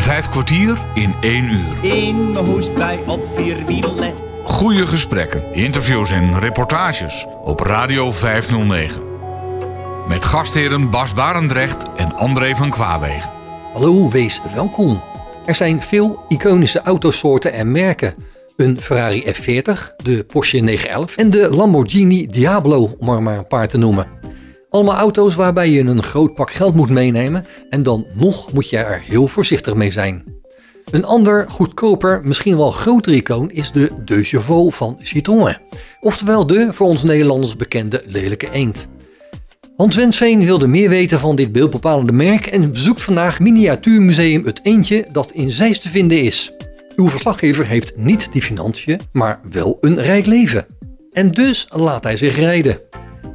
Vijf kwartier in één uur. In mijn hoestbui op vier wielen. Goede gesprekken, interviews en reportages op Radio 509. Met gastheren Bas Barendrecht en André van Kwaabegen. Hallo, wees welkom. Er zijn veel iconische autosoorten en merken. Een Ferrari F40, de Porsche 911 en de Lamborghini Diablo, om er maar een paar te noemen. Allemaal auto's waarbij je een groot pak geld moet meenemen en dan nog moet je er heel voorzichtig mee zijn. Een ander, goedkoper, misschien wel groter icoon is de De Chevaux van Citroën. Oftewel de voor ons Nederlanders bekende lelijke eend. Hans Wensveen wilde meer weten van dit beeldbepalende merk en bezoekt vandaag Miniatuurmuseum Het Eendje dat in Zeist te vinden is. Uw verslaggever heeft niet die financiën, maar wel een rijk leven. En dus laat hij zich rijden.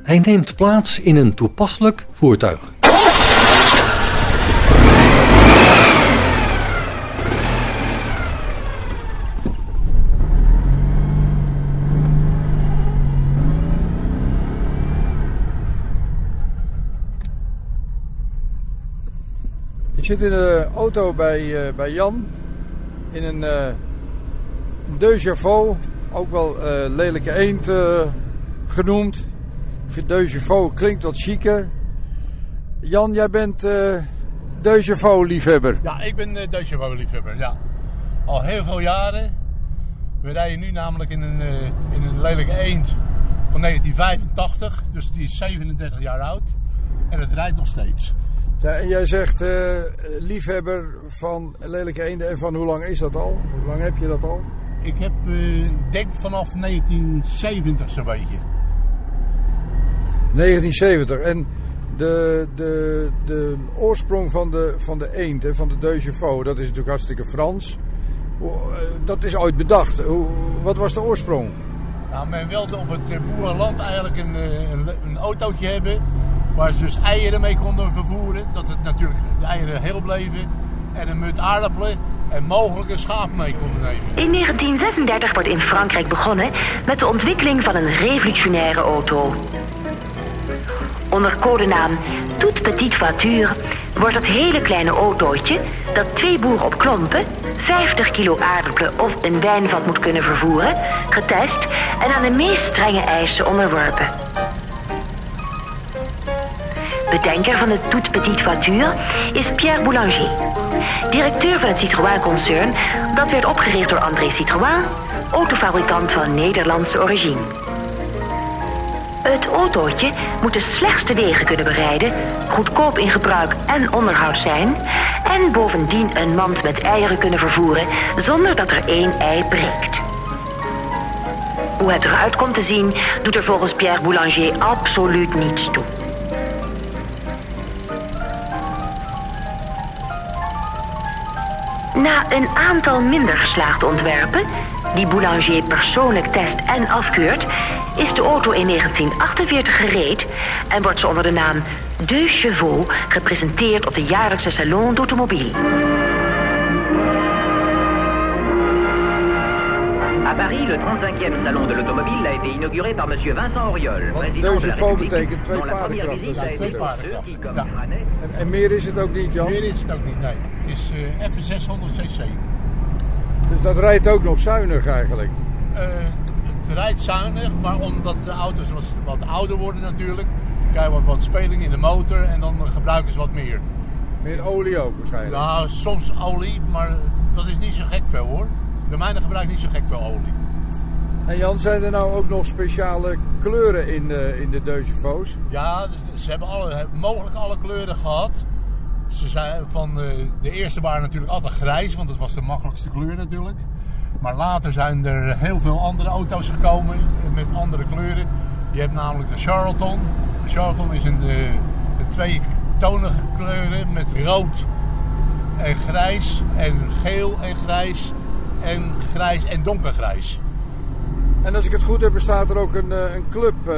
Hij neemt plaats in een toepasselijk voertuig. Ik zit in de auto bij, uh, bij Jan. In een uh, De Javaux, ook wel uh, lelijke eend genoemd. Ik vind De Javaux klinkt wat chiquer. Jan, jij bent De Javaux liefhebber. Ja, ik ben De Javaux liefhebber, ja. Al heel veel jaren. We rijden nu namelijk in een, in een lelijke eend van 1985. Dus die is 37 jaar oud. En het rijdt nog steeds. Ja, en jij zegt uh, liefhebber van lelijke eenden. En van hoe lang is dat al? Hoe lang heb je dat al? Ik heb, uh, denk vanaf 1970 zo'n beetje. 1970. En de, de, de oorsprong van de, van de eend, hè, van de Deux dat is natuurlijk hartstikke Frans. Dat is ooit bedacht. Hoe, wat was de oorsprong? Nou, men wilde op het boerenland eigenlijk een, een, een autootje hebben waar ze dus eieren mee konden vervoeren. Dat het natuurlijk de eieren heel bleven. En een mut aardappelen en mogelijk een schaap mee konden nemen. In 1936 wordt in Frankrijk begonnen met de ontwikkeling van een revolutionaire auto. Onder codenaam Toute Petite Voiture wordt dat hele kleine autootje, dat twee boeren op klompen, 50 kilo aardappelen of een wijnvat moet kunnen vervoeren, getest en aan de meest strenge eisen onderworpen. Bedenker van de Toute Petite Voiture is Pierre Boulanger. Directeur van het Citroën-concern, dat werd opgericht door André Citroën, autofabrikant van Nederlandse origine. Het autootje moet de slechtste wegen kunnen bereiden, goedkoop in gebruik en onderhoud zijn en bovendien een mand met eieren kunnen vervoeren zonder dat er één ei breekt. Hoe het eruit komt te zien, doet er volgens Pierre Boulanger absoluut niets toe. Na een aantal minder geslaagde ontwerpen, die Boulanger persoonlijk test en afkeurt, is de auto in 1948 gereed en wordt ze onder de naam De Chevaux gepresenteerd op de jaarlijkse Salon d'Automobile. À Paris, le 35e salon de l'automobile a été inauguré par M. Vincent Auriol, président de la République, betekent twee paardenkrachten. Ja. En, en, meer is het ook niet, Jan? Meer is het ook niet, nee. Het is uh, even 600 cc. Dus dat rijdt ook nog zuinig eigenlijk? Uh, het rijdt zuinig, maar omdat de auto's wat, wat ouder worden natuurlijk, krijg je wat, wat speling in de motor en dan gebruiken ze wat meer. Meer olie ook waarschijnlijk? Nou, soms olie, maar dat is niet zo gek veel hoor. De mijne gebruikt niet zo gek veel olie. En Jan, zijn er nou ook nog speciale kleuren in de, in de? Ja, dus ze hebben alle, mogelijk alle kleuren gehad. Ze zijn van de, de eerste waren natuurlijk altijd grijs, want dat was de makkelijkste kleur natuurlijk. Maar later zijn er heel veel andere auto's gekomen met andere kleuren. Je hebt namelijk de Charlton. De Charlton is een, de, de twee tonige kleuren met rood en grijs en geel en grijs en grijs en donkergrijs. En als ik het goed heb, bestaat er ook een, een club uh,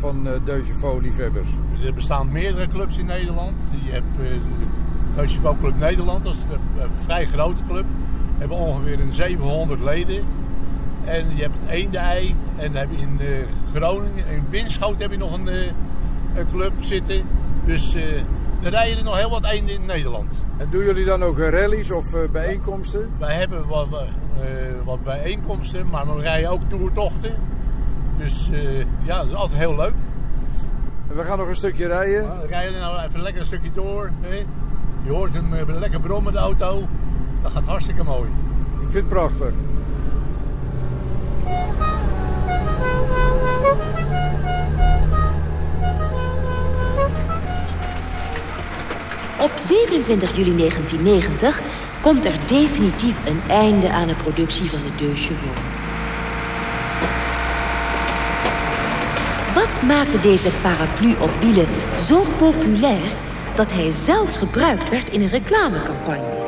van uh, Deux liefhebbers. Er bestaan meerdere clubs in Nederland. Je hebt uh, Deux Club Nederland, dat is een, een vrij grote club. We hebben ongeveer een 700 leden. En je hebt het Eendei. En dan heb je in Groningen, in Winschoten heb je nog een, een club zitten. Dus er rijden er nog heel wat eenden in Nederland. En doen jullie dan ook eh, rallies of eh, bijeenkomsten? Wij hebben wat, eh, wat bijeenkomsten, maar we rijden ook toertochten. Dus eh, ja, dat is altijd heel leuk. En we gaan nog een stukje rijden. We rijden nou even lekker een stukje door. Hè. Je hoort hem eh, lekker brommen, de auto. Dat gaat hartstikke mooi. Ik vind het prachtig. Op 27 juli 1990 komt er definitief een einde aan de productie van de Deux Chevaux. Wat maakte deze paraplu op wielen zo populair dat hij zelfs gebruikt werd in een reclamecampagne?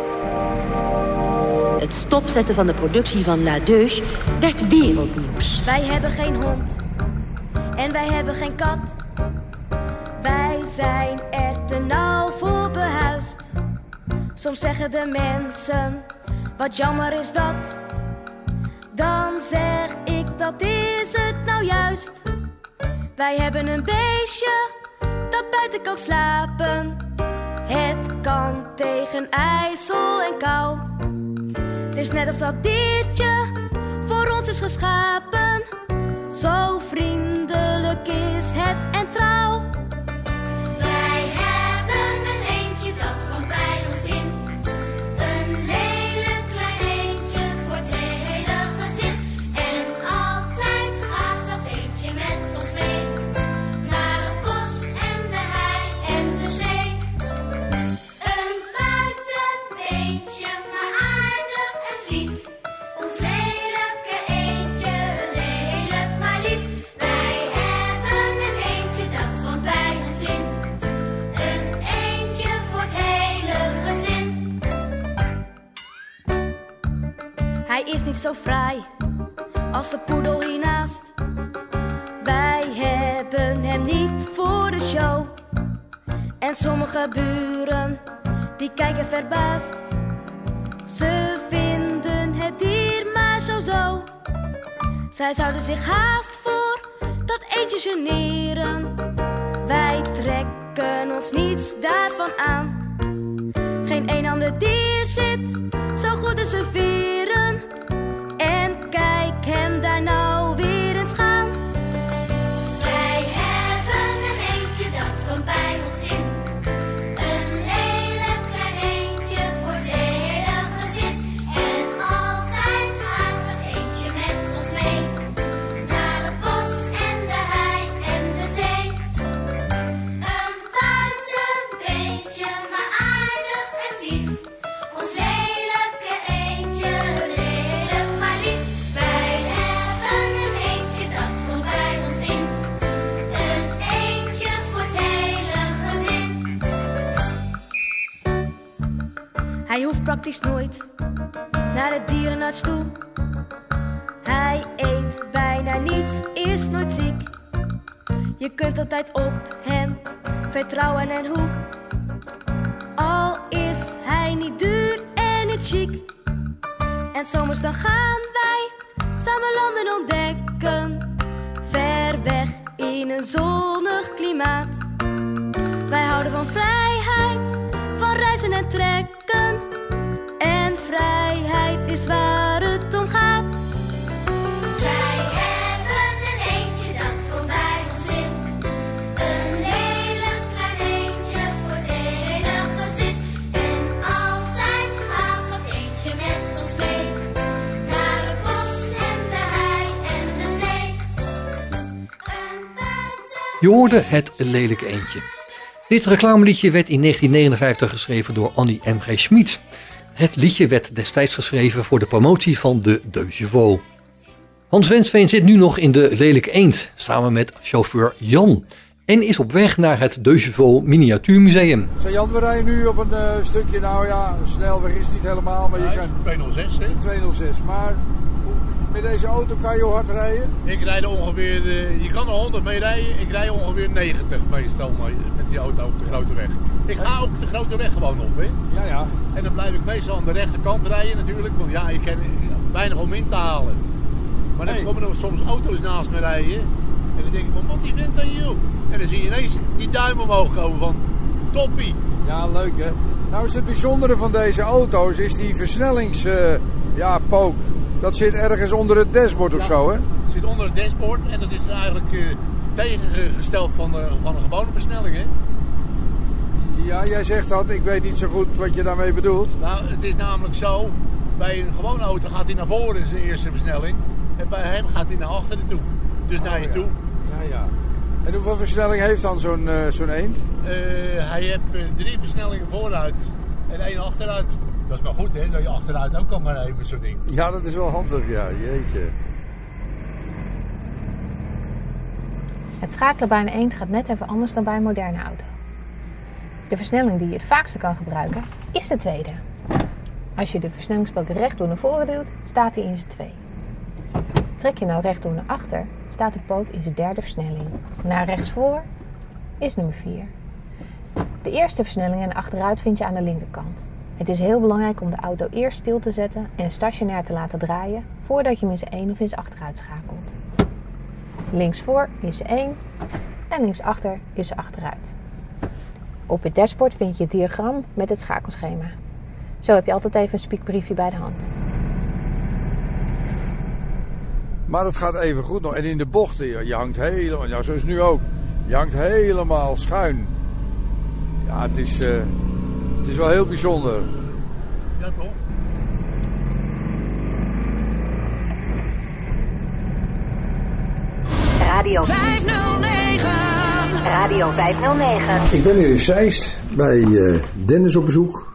Het stopzetten van de productie van La Deux werd wereldnieuws. Wij hebben geen hond. En wij hebben geen kat. Wij zijn er te nauw voor behuisd. Soms zeggen de mensen, wat jammer is dat. Dan zeg ik, dat is het nou juist. Wij hebben een beestje dat buiten kan slapen. Het kan tegen ijsel en kou. Het is net of dat diertje voor ons is geschapen. Zo vriendelijk zo fraai als de poedel hiernaast. Wij hebben hem niet voor de show. En sommige buren, die kijken verbaasd. Ze vinden het dier maar zo zo. Zij zouden zich haast voor dat eentje generen. Wij trekken ons niets daarvan aan. Geen een ander dier zit zo goed in zijn veren. Praktisch nooit naar de dierenarts toe. Hij eet bijna niets, is nooit ziek. Je kunt altijd op hem vertrouwen en hoe. Al is hij niet duur en niet chic. En zomers dan gaan wij samen landen ontdekken. Ver weg in een zonnig klimaat. Wij houden van vrijheid, van reizen en trekken. Is waar het om gaat. Wij hebben een eentje dat komt bij ons in. Een lelijk klein eentje voor het hele gezin. En altijd gaat dat eentje met ons mee. Naar het bos en de hei en de zee. Een buiten... Je hoorde het lelijke eentje. Dit reclameliedje werd in 1959 geschreven door Annie M.G. Schmid. Het liedje werd destijds geschreven voor de promotie van de Deux. Hans Wensveen zit nu nog in de Lelijke Eend, samen met chauffeur Jan. En is op weg naar het Chevaux Miniatuurmuseum. Zo Jan, we rijden nu op een eh, stukje, nou ja, een snelweg is het niet helemaal, maar je kan 206, hè? 206. Maar met deze auto kan je hard rijden? Ik rijd ongeveer, eh, je kan er 100 mee rijden, ik rij ongeveer 90 meestal mee, met die auto op de grote weg. Ik ga ook de grote weg gewoon op, hè. Ja, ja. En dan blijf ik meestal aan de rechterkant rijden natuurlijk, want ja, ik ken weinig om in te halen. Maar dan komen er soms auto's naast me rijden en dan denk ik van, wat die vindt aan jou? En dan zie je ineens die duim omhoog komen van, toppie. Ja, leuk hè. Nou is het bijzondere van deze auto's is die versnellings eh, ja, pook. Dat zit ergens onder het dashboard of Ja. zo hè? Het zit onder het dashboard en dat is eigenlijk eh, tegengesteld van, de, van een gewone versnelling. Hè? Ja, jij zegt dat. Ik weet niet zo goed wat je daarmee bedoelt. Nou, het is namelijk zo, bij een gewone auto gaat hij naar voren in zijn eerste versnelling. En bij hem gaat hij naar achteren toe. Dus naar je ja. toe. Ja, ja. En hoeveel versnelling heeft dan zo'n eh, zo'n eend? Eh, hij heeft drie versnellingen vooruit en één achteruit. Dat is maar goed hè, dat je achteruit ook kan maar rijden met zo'n ding. Ja, dat is wel handig, ja. Jeetje. Het schakelen bij een eend gaat net even anders dan bij een moderne auto. De versnelling die je het vaakste kan gebruiken is de tweede. Als je de versnellingsbalk rechtdoor naar voren duwt, staat hij in zijn twee. Trek je nou rechtdoor naar achter, staat de pook in zijn derde versnelling. Naar rechtsvoor is nummer 4. De eerste versnelling en achteruit vind je aan de linkerkant. Het is heel belangrijk om de auto eerst stil te zetten en stationair te laten draaien voordat je hem in zijn 1 of zijn achteruit schakelt. Linksvoor is ze 1 en linksachter is ze achteruit. Op het dashboard vind je het diagram met het schakelschema. Zo heb je altijd even een spiekbriefje bij de hand. Maar het gaat even goed nog. En in de bochten, je, hangt helemaal, ja, zoals nu ook. Je hangt helemaal schuin. Ja, het is, eh, het is wel heel bijzonder. Ja toch? Radio 509. Radio 509. Ik ben hier in Zeist bij eh, Dennis op bezoek.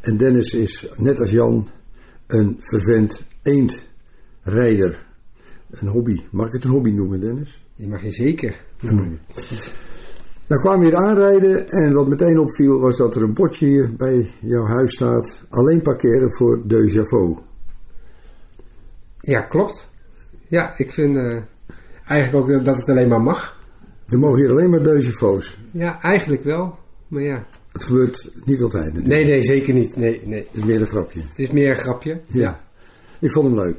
En Dennis is, net als Jan, een vervent eendrijder. Een hobby. Mag ik het een hobby noemen, Dennis? Die mag je zeker noemen. Nou kwamen we hier aanrijden en wat meteen opviel was dat er een bordje hier bij jouw huis staat. Alleen parkeren voor de Javaux. Ja, klopt. Ja, ik vind eh, eigenlijk ook dat- het alleen maar mag. Er mogen hier alleen maar de Javaux's. Ja, eigenlijk wel. Maar ja. Het gebeurt niet altijd natuurlijk. Nee, nee, zeker niet. Nee, nee. Het is meer een grapje. Het is meer een grapje. Ja, ik vond hem leuk.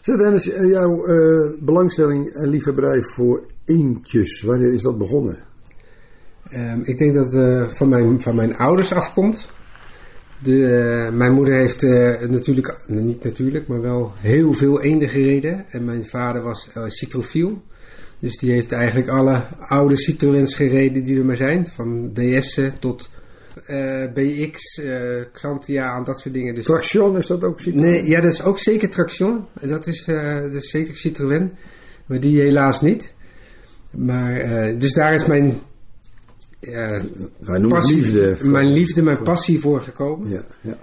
Zeg Dennis, eh, jouw eh, belangstelling en liefhebberij voor eendjes, wanneer is dat begonnen? Ehm, ik denk dat het eh, van, mijn, van mijn ouders afkomt. De, eh, mijn moeder heeft eh, natuurlijk, niet natuurlijk, maar wel heel veel eenden gereden. En mijn vader was uh, citrofiel. Dus die heeft eigenlijk alle oude Citroëns gereden die er maar zijn. Van DS'en tot BX, eh, Xantia en dat soort dingen. Dus, Traction, is dat ook Citroën? Nee, ja, dat is ook zeker Traction. Dat is, eh, dat is zeker Citroën. Maar die helaas niet. Maar, dus daar is mijn eh, noemt passie- liefde. voor- mijn liefde, mijn passie voor gekomen. Ja, ja.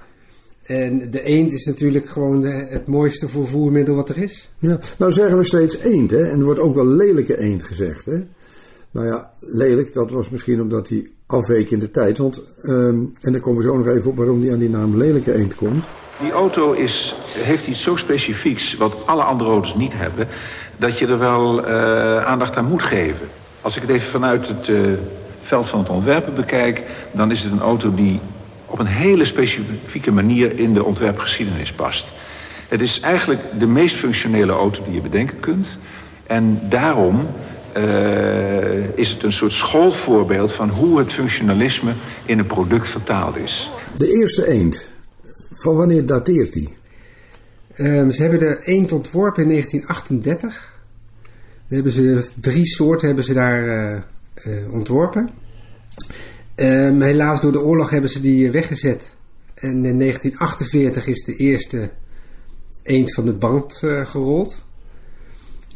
En de eend is natuurlijk gewoon de, het mooiste vervoermiddel wat er is. Ja, nou zeggen we steeds eend, hè? En er wordt ook wel lelijke eend gezegd, hè? Nou ja, lelijk, dat was misschien omdat hij afweek in de tijd. Want, ehm, en daar komen we zo nog even op waarom hij aan die naam lelijke eend komt. Die auto is, heeft iets zo specifieks, wat alle andere auto's niet hebben, dat je er wel eh, aandacht aan moet geven. Als ik het even vanuit het eh, veld van het ontwerpen bekijk, dan is het een auto die op een hele specifieke manier in de ontwerpgeschiedenis past. Het is eigenlijk de meest functionele auto die je bedenken kunt. En daarom eh, is het een soort schoolvoorbeeld van hoe het functionalisme in een product vertaald is. De eerste eend, van wanneer dateert die? Ehm, ze hebben er eend ontworpen in 1938. Dan hebben ze drie soorten hebben ze daar eh, ontworpen. Ehm, helaas door de oorlog hebben ze die weggezet. En in 1948 is de eerste eend van de band eh, gerold.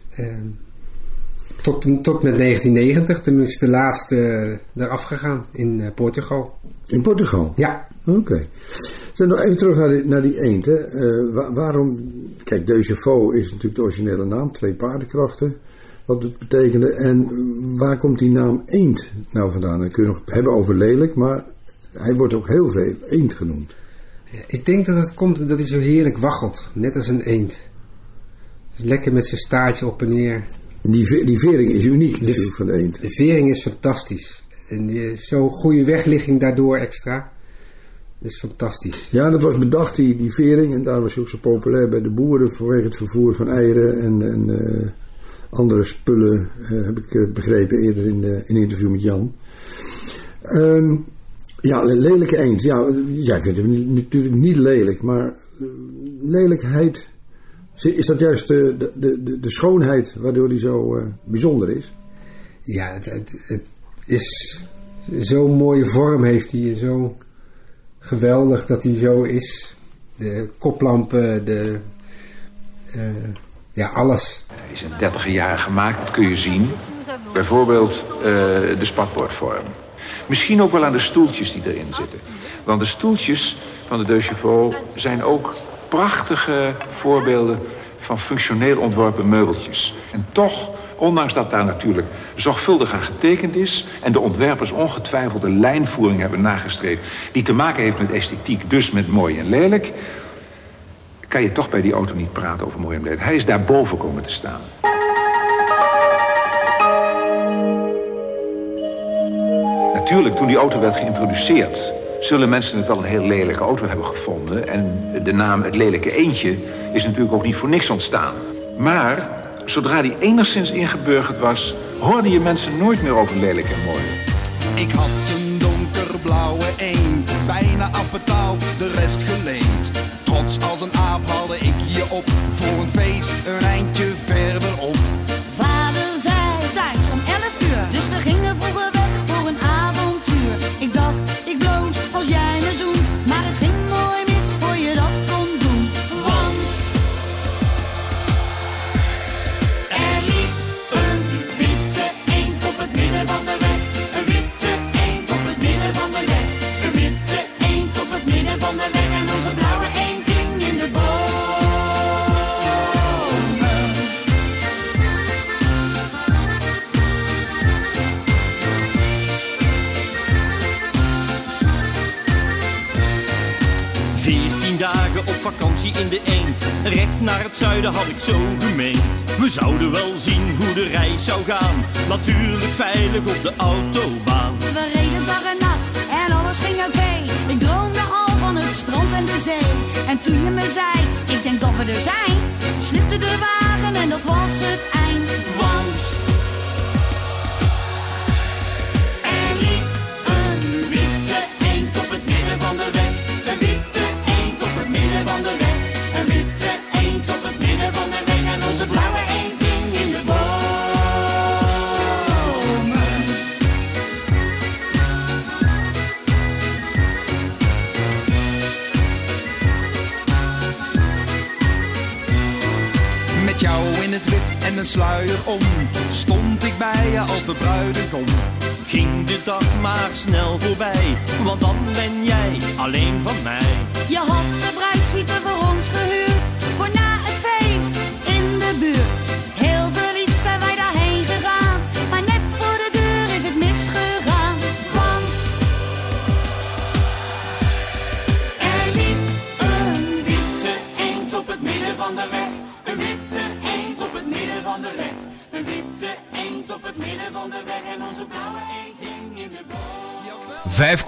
Ehm, tot, tot met 1990, toen is de laatste eh, eraf gegaan in eh, Portugal. In Portugal? Ja. Oké. Zeg nog even terug naar die, naar die eend. Hè. Eh, wa- waarom, kijk, De Chauveau is natuurlijk de originele naam, twee paardenkrachten. Wat het betekende. En waar komt die naam eend nou vandaan? Dan kun je nog hebben over lelijk, maar hij wordt ook heel veel eend genoemd. Ik denk dat het komt omdat hij zo heerlijk waggelt, net als een eend. Dus lekker met zijn staartje op en neer. Die, ve- die vering is uniek natuurlijk van de eend. De vering is fantastisch. En zo'n goede wegligging daardoor extra. Dat is fantastisch. Ja, dat was bedacht, die, die vering. En daar was hij ook zo populair bij de boeren vanwege het vervoer van eieren en, en eh, andere spullen. eh, heb ik eh, begrepen eerder in, de, in een interview met Jan. Ehm, Ja, le- lelijke eend. Ja, jij vindt hem natuurlijk niet lelijk, maar eh, lelijkheid. Is dat juist de, de, de, de schoonheid waardoor hij zo eh, bijzonder is? Ja, het, het, is zo'n mooie vorm heeft hij. Zo geweldig dat hij zo is. De koplampen, de... eh, ja, alles. Hij is in 30 jaar gemaakt, dat kun je zien. Bijvoorbeeld eh, de spatbordvorm. Misschien ook wel aan de stoeltjes die erin zitten. Want de stoeltjes van de Deux Chevaux zijn ook prachtige voorbeelden van functioneel ontworpen meubeltjes. En toch, ondanks dat daar natuurlijk zorgvuldig aan getekend is... en de ontwerpers ongetwijfeld een lijnvoering hebben nagestreefd... die te maken heeft met esthetiek, dus met mooi en lelijk... kan je toch bij die auto niet praten over mooi en lelijk. Hij is daarboven komen te staan. Natuurlijk, toen die auto werd geïntroduceerd... zullen mensen het wel een heel lelijke auto hebben gevonden. En de naam Het Lelijke Eendje is natuurlijk ook niet voor niks ontstaan. Maar zodra die enigszins ingeburgerd was... hoorde je mensen nooit meer over lelijk en mooi. Ik had een donkerblauwe eend, bijna afbetaald, de rest geleend. Als een aap haalde ik je op, voor een feest een eindje verderop. In de. Recht naar het zuiden had ik zo gemeend. We zouden wel zien hoe de reis zou gaan. Natuurlijk veilig op de autobaan. We reden dag en nacht en alles ging oké. Ik droomde al van het strand en de zee. En toen je me zei, ik denk dat we er zijn, slipte de wagen en dat was het eind.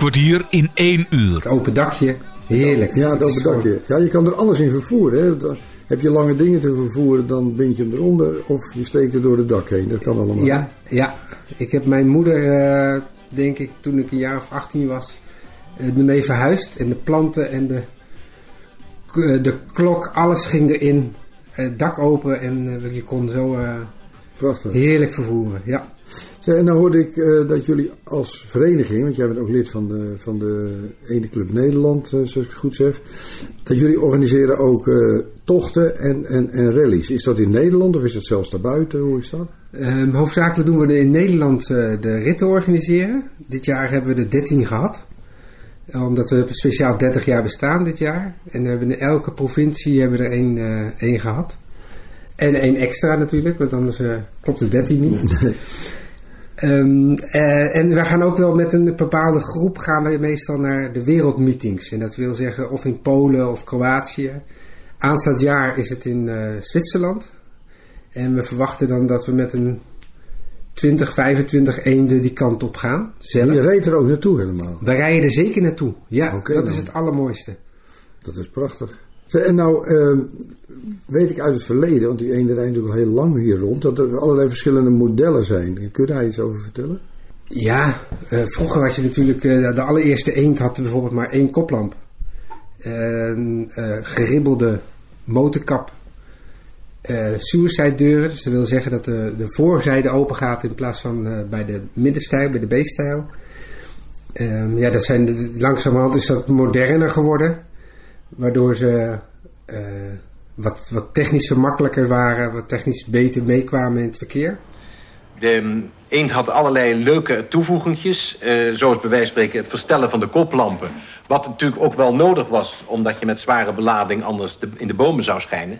Kwartier in één uur. Het open dakje, heerlijk. Ja, het open dakje. Ja, je kan er alles in vervoeren. Hè. Heb je lange dingen te vervoeren, dan bind je hem eronder of je steekt er door het dak heen. Dat kan allemaal. Ja, ja. Ik heb mijn moeder, eh, denk ik, toen ik een jaar of 18 was, eh, ermee verhuisd. En de planten en de, k- de klok, alles ging erin. Het dak open en eh, je kon zo eh, heerlijk vervoeren. Ja. Zeg, en nou hoorde ik eh, dat jullie als vereniging, want jij bent ook lid van de, van de Ene Club Nederland, eh, zoals ik het goed zeg, dat jullie organiseren ook eh, tochten en, en, en rallies. Is dat in Nederland of is dat zelfs daarbuiten? Hoe is dat? Ehm, hoofdzakelijk doen we de- in Nederland de ritten organiseren. Dit jaar hebben we er 13 gehad. Omdat we speciaal 30 jaar bestaan dit jaar. En we hebben in elke provincie hebben we er één, één gehad. En één extra natuurlijk, want anders klopt de 13 niet. Ehm, eh, en we gaan ook wel met een bepaalde groep gaan we meestal naar de wereldmeetings. En dat wil zeggen of in Polen of Kroatië. Aanstaand jaar is het in eh, Zwitserland. En we verwachten dan dat we met een 20, 25 eenden die kant op gaan. Zelf. Je reed er ook naartoe helemaal. We rijden er zeker naartoe. Ja, dat dan. is het allermooiste. Dat is prachtig. En nou ehm, weet ik uit het verleden, want die ene rijdt natuurlijk al heel lang hier rond, dat er allerlei verschillende modellen zijn. Kun je daar iets over vertellen? Ja, eh, vroeger had je natuurlijk, eh, de allereerste eend had bijvoorbeeld maar één koplamp. Een eh, geribbelde motorkap. eh suicide deuren, dus dat wil zeggen dat de, de voorzijde open gaat in plaats van bij de middenstijl, bij de B-stijl. Ehm, ja, dat zijn, langzamerhand is dat moderner geworden. Waardoor ze eh, wat, wat technisch makkelijker waren, wat technisch beter meekwamen in het verkeer. De eend had allerlei leuke toevoegingjes. eh, zoals bij wijze van spreken het verstellen van de koplampen. Wat natuurlijk ook wel nodig was, omdat je met zware belading anders de- in de bomen zou schijnen.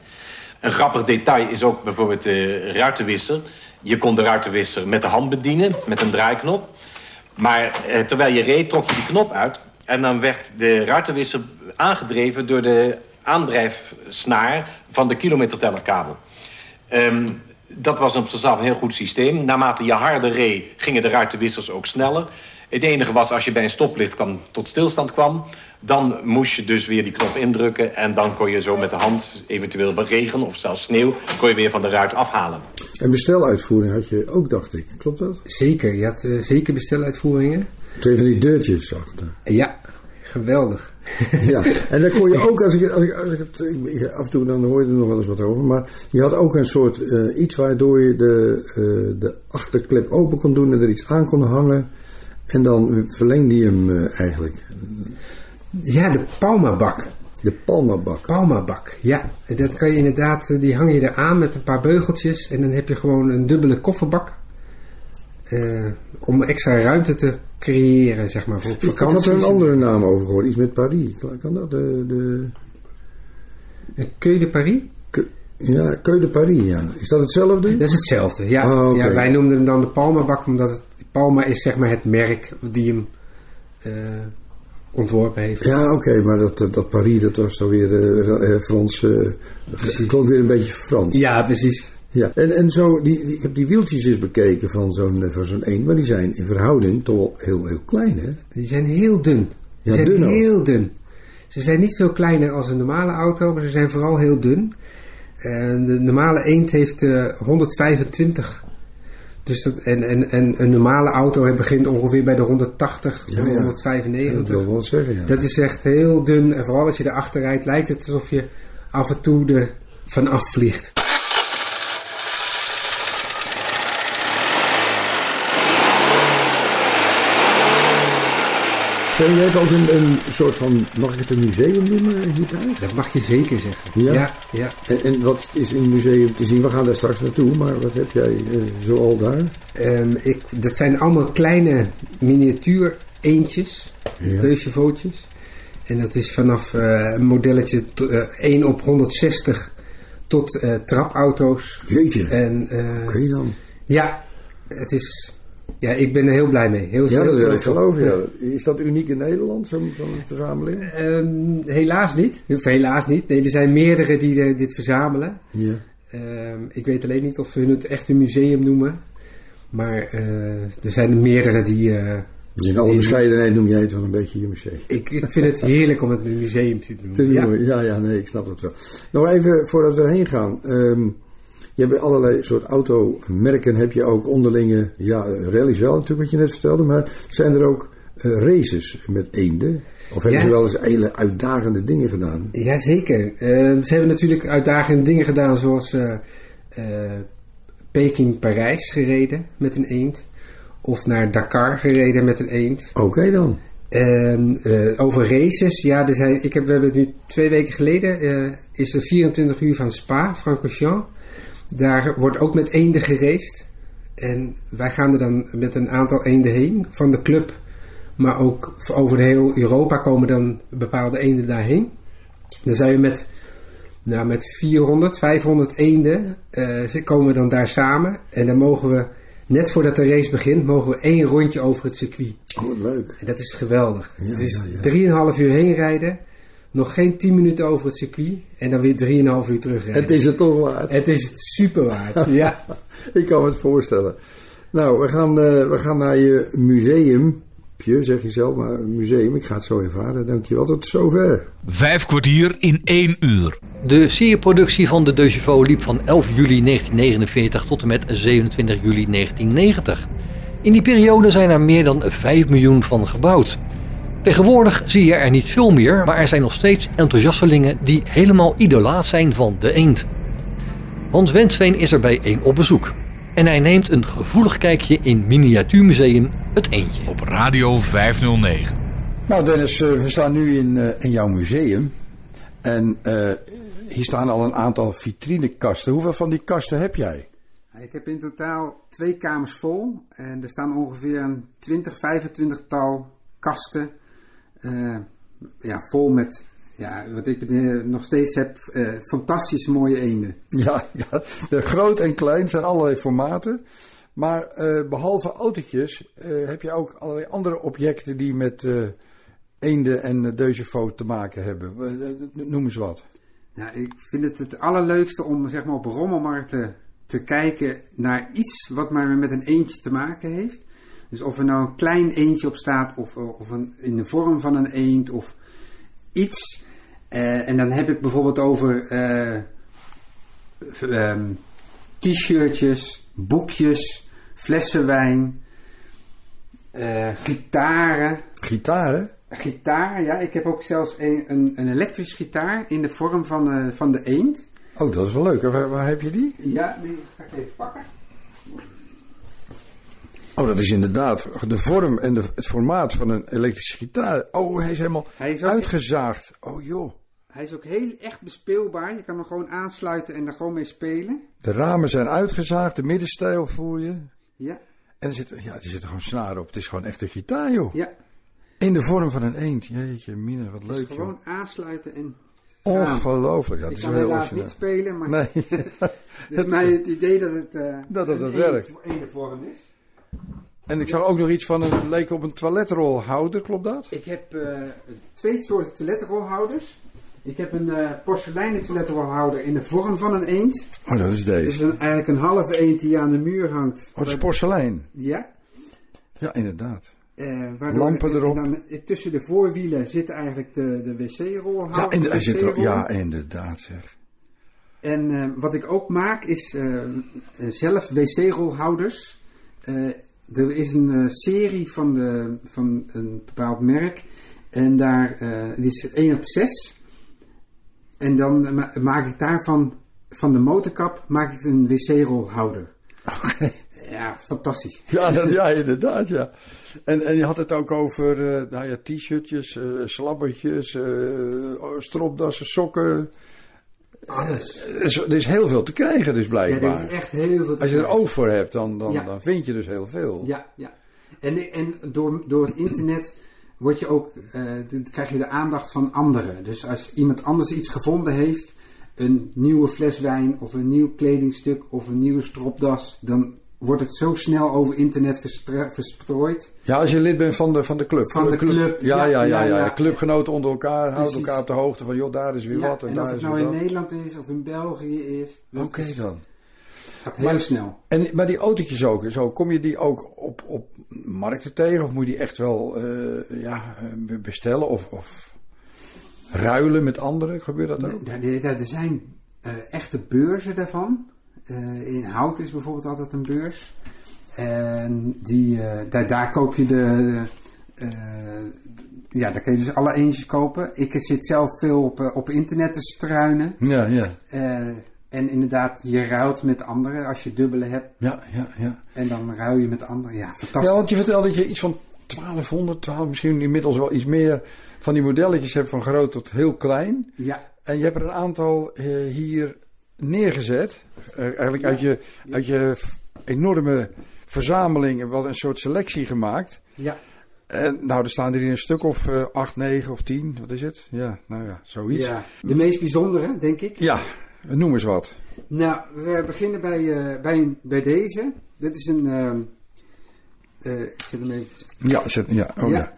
Een grappig detail is ook bijvoorbeeld de ruitenwisser. Je kon de ruitenwisser met de hand bedienen, met een draaiknop. Maar eh, terwijl je reed, trok je die knop uit. En dan werd de ruitenwisser aangedreven door de aandrijfsnaar van de kilometertellerkabel. Ehm, dat was op zichzelf een heel goed systeem. Naarmate je harder reed, gingen de ruitenwissers ook sneller. Het enige was, als je bij een stoplicht kwam, tot stilstand kwam... dan moest je dus weer die knop indrukken... en dan kon je zo met de hand, eventueel bij regen of zelfs sneeuw... kon je weer van de ruit afhalen. En besteluitvoering had je ook, dacht ik. Klopt dat? Zeker, je had eh, zeker besteluitvoeringen. Twee van die deurtjes achter. Ja, geweldig. ja, en dan kon je ook, als ik, als ik, als ik het, ik- af en toe dan hoor je er nog wel eens wat over, maar je had ook een soort eh, iets waardoor je de, eh, de achterklep open kon doen en er iets aan kon hangen. En dan verlengde je hem eh, eigenlijk. Ja, de Palma-bak. De Palma-bak. Palma-bak, ja. Dat kan je inderdaad, die hang je eraan met een paar beugeltjes. En dan heb je gewoon een dubbele kofferbak. Om extra ruimte te creëren, zeg maar, voor Ik had vakanties. er een andere naam over gehoord, iets met Paris. Kan dat? De, de... Keu de Paris? Ja, Keu de Paris, ja. Is dat hetzelfde? Dat is hetzelfde, ja. Ah, ja wij noemden hem dan de Palma-bak, omdat het, Palma is zeg maar het merk die hem eh, ontworpen heeft. Ja, oké, maar dat, dat Paris, dat was dan weer eh, Frans. eh klonk weer een beetje Frans. Ja, precies. Ja, en, en zo, die, die- ik heb die wieltjes eens bekeken van zo'n eh, van zo'n eend, maar die zijn in verhouding toch wel heel, heel klein, hè? Die zijn heel dun. Die Ja, zijn dun ook. heel dun. Ze zijn niet veel kleiner als een normale auto, maar ze zijn vooral heel dun. En de normale eend heeft eh, 125. Dus dat, en, en, en een normale auto begint ongeveer bij de 180, Ja, ja. 195. Ja, dat wil wel zeggen, ja. Dat is echt heel dun. En vooral als je erachter rijdt, lijkt het alsof je af en toe er vanaf vliegt. En jij hebt ook een, een soort van, mag ik het een museum noemen hier thuis? Dat mag je zeker zeggen. Ja? Ja, ja. En, en wat is in het museum te zien? We gaan daar straks naartoe, maar wat heb jij eh, zoal daar? Ehm, ik, dat zijn allemaal kleine miniatuur eendjes, Ja. En dat is vanaf eh, een modelletje to- eh, 1 op 160 tot trapauto's. Jeetje. En, eh, Oké dan. Ja, het is, ja, ik ben er heel blij mee. Heel, Ja, dat wil ik geloven. Ja. Is dat uniek in Nederland, zo'n verzameling? Ehm, helaas niet. Helaas niet. Nee, er zijn meerdere die eh, dit verzamelen. Ja. Ehm, ik weet alleen niet of ze het echt een museum noemen. Maar eh, er zijn er meerdere die... eh, In alle bescheidenheid noem jij het wel een beetje je museum. Ik, ik vind het heerlijk om het een museum te noemen. Ja. ja, nee, ik snap dat wel. Nog even voordat we erheen gaan. Ehm, je hebt bij allerlei soort automerken heb je ook onderlinge, ja, rallies wel natuurlijk wat je net vertelde, maar zijn er ook eh, races met eenden? Of hebben Ja. ze wel eens hele uitdagende dingen gedaan? Jazeker. Ehm, ze hebben natuurlijk uitdagende dingen gedaan zoals eh, eh, Peking-Parijs gereden met een eend. Of naar Dakar gereden met een eend. Oké dan. En eh, over races, ja, er zijn, ik heb, we hebben nu twee weken geleden, is er 24 uur van Spa, Francorchamps. Daar wordt ook met eenden geraced. En wij gaan er dan met een aantal eenden heen van de club. Maar ook over heel Europa komen dan bepaalde eenden daarheen. Dan zijn we met, nou, met 400, 500 eenden eh, ze- komen we dan daar samen. En dan mogen we, net voordat de race begint, mogen we één rondje over het circuit. Oh, wat leuk. En dat is geweldig. Ja, het is ja, ja. 3,5 uur heen rijden. Nog geen 10 minuten over het circuit. En dan weer 3,5 uur terugrijden. Het is het toch waard. Het is het super waard. ja. Ik kan me het voorstellen. Nou, we gaan, eh, we gaan naar je museumpje, zeg je zelf, maar een museum. Ik ga het zo ervaren. Dankjewel. Tot zover. Vijf kwartier in één uur. De serieproductie van de Chevaux liep van 11 juli 1949 tot en met 27 juli 1990. In die periode zijn er meer dan 5 miljoen van gebouwd. Tegenwoordig zie je er niet veel meer, maar er zijn nog steeds enthousiastelingen die helemaal idolaat zijn van de eend. Hans Wensveen is er bij één op bezoek. En hij neemt een gevoelig kijkje in miniatuurmuseum Het Eendje. Op Radio 509. Nou Dennis, eh, we staan nu in, eh, in jouw museum. En eh, hier staan al een aantal vitrinekasten. Hoeveel van die kasten heb jij? Ik heb in totaal twee kamers vol. En er staan ongeveer een 20, 25 tal kasten. Eh, ja, vol met, ja, wat ik eh, nog steeds heb, eh, fantastisch mooie eenden. Ja, ja, de groot en klein zijn allerlei formaten. Maar eh, behalve autootjes eh, heb je ook allerlei andere objecten die met eh eenden en deuzefoot te maken hebben. Noem eens wat. Ja, ik vind het het allerleukste om zeg maar, op rommelmarkten te kijken naar iets wat maar met een eendje te maken heeft. Dus of er nou een klein eendje op staat of, of een, in de vorm van een eend of iets. Eh, en dan heb ik bijvoorbeeld over eh, ehm, t-shirtjes, boekjes, flessen wijn, eh, gitaren. Gitaren? Gitaar, ja. Ik heb ook zelfs een, een, een elektrisch gitaar in de vorm van, eh, van de eend. Oh, dat is wel leuk. Waar, waar heb je die? Ja, die ga ik even pakken. Oh, dat is inderdaad de vorm en de, het formaat van een elektrische gitaar. Oh, hij is helemaal Hij is ook- uitgezaagd. Oh joh. Hij is ook heel echt bespeelbaar. Je kan hem gewoon aansluiten en er gewoon mee spelen. De ramen zijn uitgezaagd, de middenstijl voel je. Ja. En er zit, ja, er zitten gewoon snaren op. Het is gewoon echt een gitaar, joh. Ja. In de vorm van een eend. Jeetje, mine, wat Dus leuk, joh. gewoon aansluiten en. Ongelooflijk. Ja, het ik is kan wel helaas niet spelen, maar Nee. het is mij het idee dat het, eh Dat het ene- werkt. ene vorm is. En ik zag ook nog iets van een, leek op een toiletrolhouder, klopt dat? Ik heb eh, twee soorten toiletrolhouders. Ik heb een eh porseleinen toiletrolhouder in de vorm van een eend. Oh, dat is Het deze. is een, eigenlijk een halve eend die aan de muur hangt. Oh, dat is porselein. Ja. Ja, inderdaad. Eh, waardoor- Lampen en- erop. En dan, tussen de voorwielen zit eigenlijk de, de wc-rolhouder. Ja, in, de hij zit er, ja, inderdaad zeg. En wat ik ook maak is zelf wc-rolhouders. Eh, er is een eh, serie van, de, van een bepaald merk. En daar eh, is 1 op 6. En dan ma- maak ik daarvan, van de motorkap, maak ik een wc-rolhouder. Ja, fantastisch. Ja, dat, ja inderdaad, ja. En, en je had het ook over nou ja, t-shirtjes, eh slabbertjes, stropdassen, sokken. Alles. Er is, er is heel veel te krijgen dus Ja, blijkbaar. er is echt heel veel te Als je er oog voor hebt, dan, dan, Ja. dan vind je dus heel veel. Ja, ja. En, en door, door het internet word je ook, eh, krijg je de aandacht van anderen. Dus als iemand anders iets gevonden heeft, een nieuwe fles wijn of een nieuw kledingstuk of een nieuwe stropdas, dan wordt het zo snel over internet verstrooid. Ja, als je lid bent van de, van de club. Van de club, Ja, ja, ja. ja, ja, ja. Clubgenoten onder elkaar houden elkaar op de hoogte van, joh, daar is weer Ja, wat en, en daar of het nou in. Nederland is of in België is. Oké dan. Gaat heel snel. En, maar die autootjes ook, zo, kom je die ook op, op markten tegen? Of moet je die echt wel eh, ja, eh, bestellen of, of ruilen met anderen? Gebeurt dat ook? Er, er- er zijn eh, echte beurzen daarvan. Eh, in hout is bijvoorbeeld altijd een beurs. En die, eh, daar, daar koop je de. eh, ja, daar kun je dus alle eentjes kopen. Ik zit zelf veel op, op internet te struinen. Ja, ja. Eh, en inderdaad, je ruilt met anderen als je dubbele hebt. Ja, ja, ja. En dan ruil je met anderen. Ja, fantastisch. Ja, want je vertelde dat je iets van 1200, 12, misschien inmiddels wel iets meer van die modelletjes hebt van groot tot heel klein. Ja. En je hebt er een aantal eh, hier neergezet. Eh, eigenlijk uit je, uit je enorme verzameling wel een soort selectie gemaakt. Ja. En nou, er staan er hier een stuk of eh 8, 9 of 10. Wat is het? Ja, nou ja, zoiets. Ja, de meest bijzondere, denk ik. Ja, noem eens wat. Nou, we beginnen bij, eh, bij, bij deze. Dit is een. ehm, eh, ik zet hem even. Ja, zet, ja, oh ja.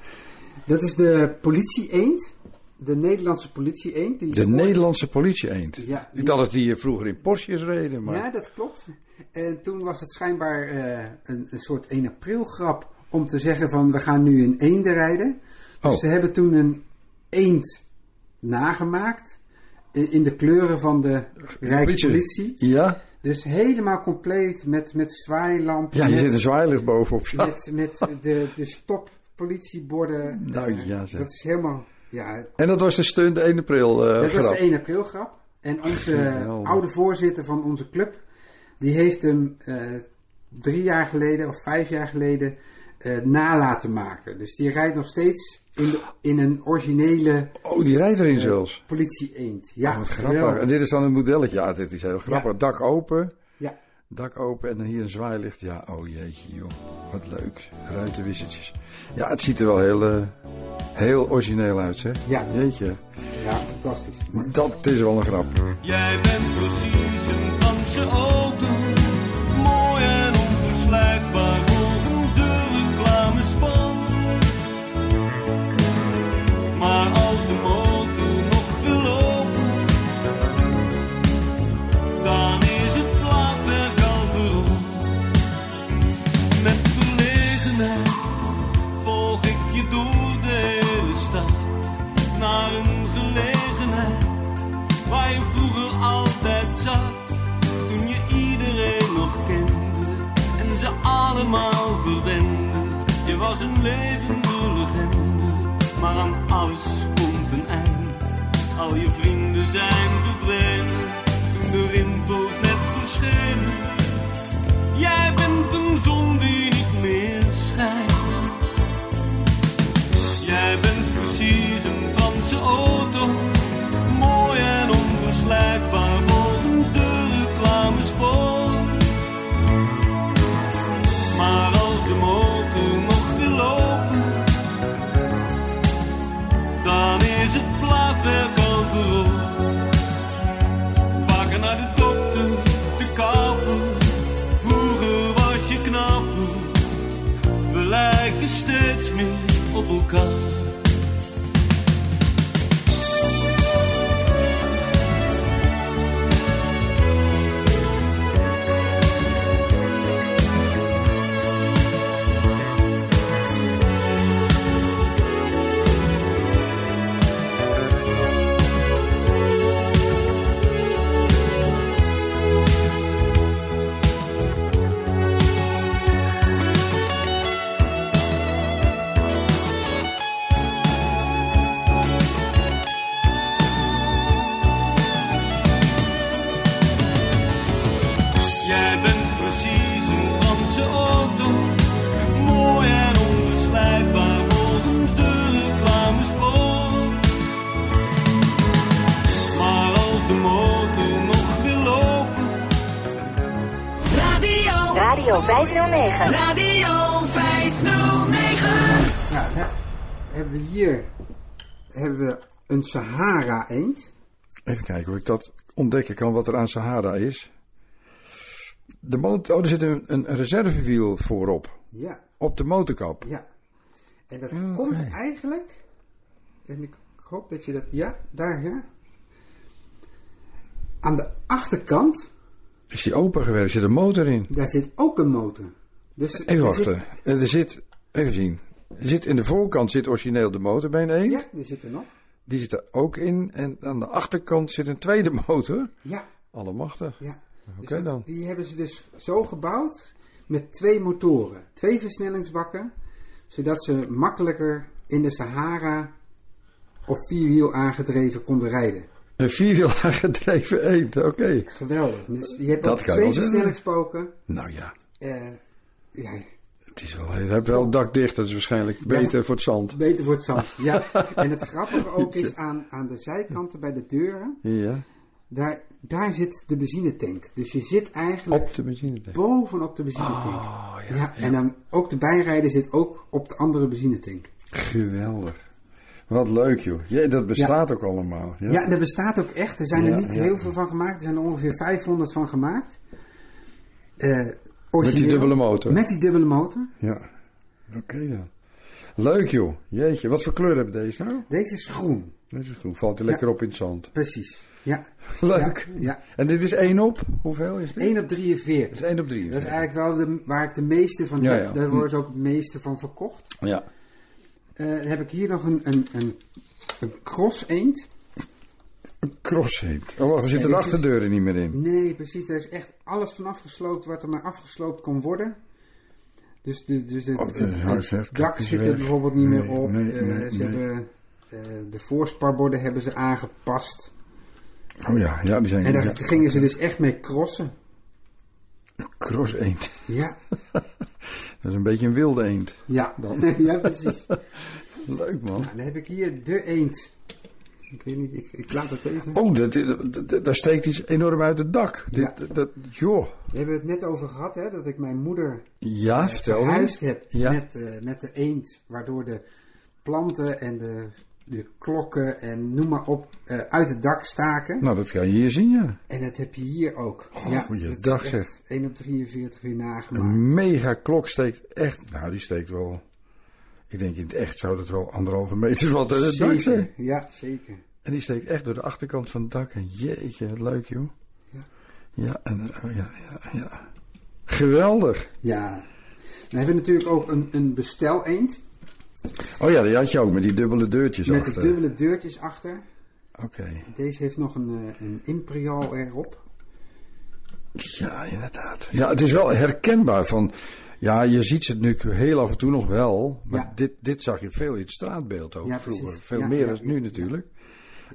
Dat is de politie-eend. De Nederlandse politie-eend. Die is De Nederlandse politie-eend. Ja, Ik dacht dat die hier vroeger in Porsches reden. Maar... Ja, dat klopt. En toen was het schijnbaar eh, een, een soort 1 april grap om te zeggen van we gaan nu een eenden rijden. Dus Oh. ze hebben toen een eend nagemaakt in, de kleuren van de Rijkspolitie. Ja. Dus helemaal compleet met, met zwaailamp. Ja, je met, zit een zwaailicht bovenop. Ja. Met, met de, de stop politieborden. Nou, Eh, ja, zeg. Dat is helemaal... Ja, En dat was de stunt, de 1 april eh dat was grap. de 1 april grap. En onze oude voorzitter van onze club, die heeft hem eh, drie jaar geleden of vijf jaar geleden eh na laten maken. Dus die rijdt nog steeds in, de, in een originele Oh, die rijdt erin zelfs. politie eend. Ja, Oh, wat grappig. En dit is dan een modelletje. Ja, dit is heel grappig. Dak open. Dak open en dan hier een zwaailicht. Ja, oh jeetje joh. Wat leuk. Ruitenwissertjes. Ja, het ziet er wel heel, eh, heel origineel uit, zeg. Ja. Jeetje. Ja, fantastisch. Dat is wel een grap. Jij bent precies een Franse auto. Al je vrienden zijn verdwenen toen de rimpels net verschenen. Jij bent een zon een Sahara eend. Even kijken hoe ik dat ontdekken kan wat er aan Sahara is. De motor, oh, er zit een, een reservewiel voorop. Ja. Op de motorkap. Ja. En dat komt eigenlijk, en ik hoop dat je dat, ja, daar ja. Aan de achterkant, Is die open gewerkt? Zit een motor in? daar zit ook een motor. Dus Even er zit- wachten. Eh, Er zit, even zien. Er zit in de voorkant zit origineel de motor bij een eend. Ja, die zit er nog. Die zit er ook in. En aan de achterkant zit een tweede motor. Ja. Allemachtig. Ja. Oké Dus dan. Die hebben ze dus zo gebouwd met twee motoren. Twee versnellingsbakken. Zodat ze makkelijker in de Sahara op vierwiel aangedreven konden rijden. Een vierwiel aangedreven eend. Oké. Geweldig. Dus je hebt Dat ook twee versnellingspoken. Nou ja. Eh, ja, Het is wel, je hebt wel het dak dicht. Dat is waarschijnlijk beter voor het zand. Beter voor het zand, ja. En het grappige ook is aan, aan de zijkanten bij de deuren, Ja. daar, daar zit de benzinetank. Dus je zit eigenlijk Op de benzinetank. bovenop de benzinetank. Oh, ja, ja, en dan ook de bijrijder zit ook op de andere benzinetank. Geweldig. Wat leuk joh. Ja, dat bestaat ook allemaal. Ja. Ja, er bestaat ook echt. Er zijn er niet heel veel van gemaakt. Er zijn er ongeveer 500 van gemaakt. Met die dubbele motor. Met die dubbele motor. Ja. Oké dan. Leuk joh. Jeetje. Wat voor kleur hebben deze nou? Deze is groen. Deze is groen. Valt hij lekker op in het zand. Precies. Ja. Leuk. Ja, ja. En dit is 1 op? Hoeveel is dit? 1 op 43. Dat is 1 op 3. Dat is eigenlijk wel de, waar ik de meeste van Ja, heb. ja. Daar Hm. worden ze ook het meeste van verkocht. Ja. Eh, dan heb ik hier nog een, een, een, een cross eend. Een crosseend. Oh, wacht, er zitten de achterdeuren niet meer in. Nee, precies. Daar is echt alles van afgesloopt wat er maar afgesloopt kon worden. Dus, de, dus het, Oh, is het- Kijk dak zit er bijvoorbeeld niet meer op. nee, Eh, ze hebben eh, de voorsparborden hebben ze aangepast. Oh ja, ja die zijn... En daar ja. gingen ze dus echt mee crossen. Cross eend. Ja. Dat is een beetje een wilde eend. Ja, Dan. ja precies. Leuk man. Nou, dan heb ik hier de eend. Ik weet niet, ik, ik laat het even. Oh, dat, dat, dat- daar steekt iets enorm uit het dak. Dit, dat, joh. We hebben het net over gehad, hè, dat ik mijn moeder Ja, eh, verhuisd heb Ja. met, eh, met de eend. Waardoor de planten en de, de klokken en noem maar op eh, uit het dak staken. Nou, dat kan je hier zien, ja. En dat heb je hier ook. Oh, goeiedag, is zeg. echt 1 op 43 weer nagemaakt. Een mega klok steekt echt... Nou, die steekt wel... Ik denk in het echt zou dat wel anderhalve meter wat het dak zijn. ja, zeker. En die steekt echt door de achterkant van het dak. En jeetje, wat leuk joh. Ja. Ja, en, oh, ja, ja, ja. Geweldig. Ja. Dan hebben we natuurlijk ook een, een bestel-eend. Oh ja, die had je ook met die dubbele deurtjes Met achter. de dubbele deurtjes achter. Oké. Deze heeft nog een, eh, een imperial erop. Ja, inderdaad. Ja, het is wel herkenbaar van... Ja, je ziet ze nu heel af en toe nog wel. Maar Ja. dit, dit zag je veel in het straatbeeld ook Ja, vroeger. precies. Veel Ja, meer dan nu natuurlijk.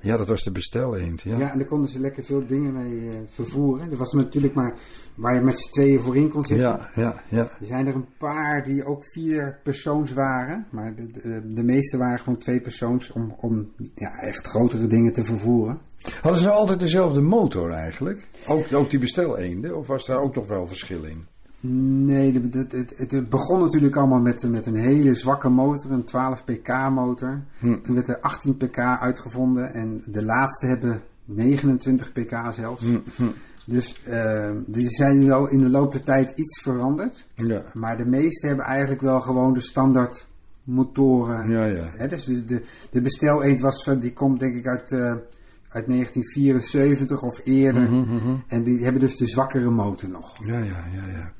Ja, dat was de bestel eend. Ja. Ja. en daar konden ze lekker veel dingen mee eh, vervoeren. Er was natuurlijk maar waar je met z'n tweeën voorin kon zitten. Ja, ja, ja. Er zijn er een paar die ook vier persoons waren. Maar de, de, de meeste waren gewoon twee persoons om, om ja, echt grotere dingen te vervoeren. Hadden ze nou altijd dezelfde motor eigenlijk? Ook, ook die bestel eenden? Of was daar ook nog wel verschil in? Nee, het, het, het begon natuurlijk allemaal met, met een hele zwakke motor, een 12 pk motor. Hm. Toen werd er 18 pk uitgevonden en de laatste hebben 29 pk zelfs. Hm, hm. Dus eh, die zijn wel in de loop der tijd iets veranderd. Ja. Maar de meeste hebben eigenlijk wel gewoon de standaard motoren. Ja, ja. Hè, dus de, de, de bestel eend was, eh, die komt denk ik uit, eh, uit 1974 of eerder. Mhm, mhm. En die hebben dus de zwakkere motor nog. Ja, ja, ja, ja.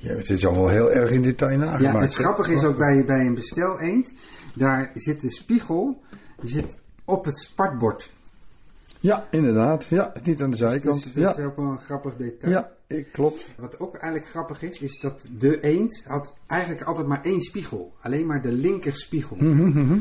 Ja, het is allemaal heel erg in detail nagemaakt. Ja, het grappige is ook bij, bij een bestel eend, daar zit de spiegel, die zit op het spartbord. Ja, inderdaad. Ja, niet aan de zijkant. Dus dat ja. is ook wel een grappig detail. ja, ik, klopt. Wat ook eigenlijk grappig is, is dat de eend had eigenlijk altijd maar één spiegel. Alleen maar de linkerspiegel. Mhm, mhm.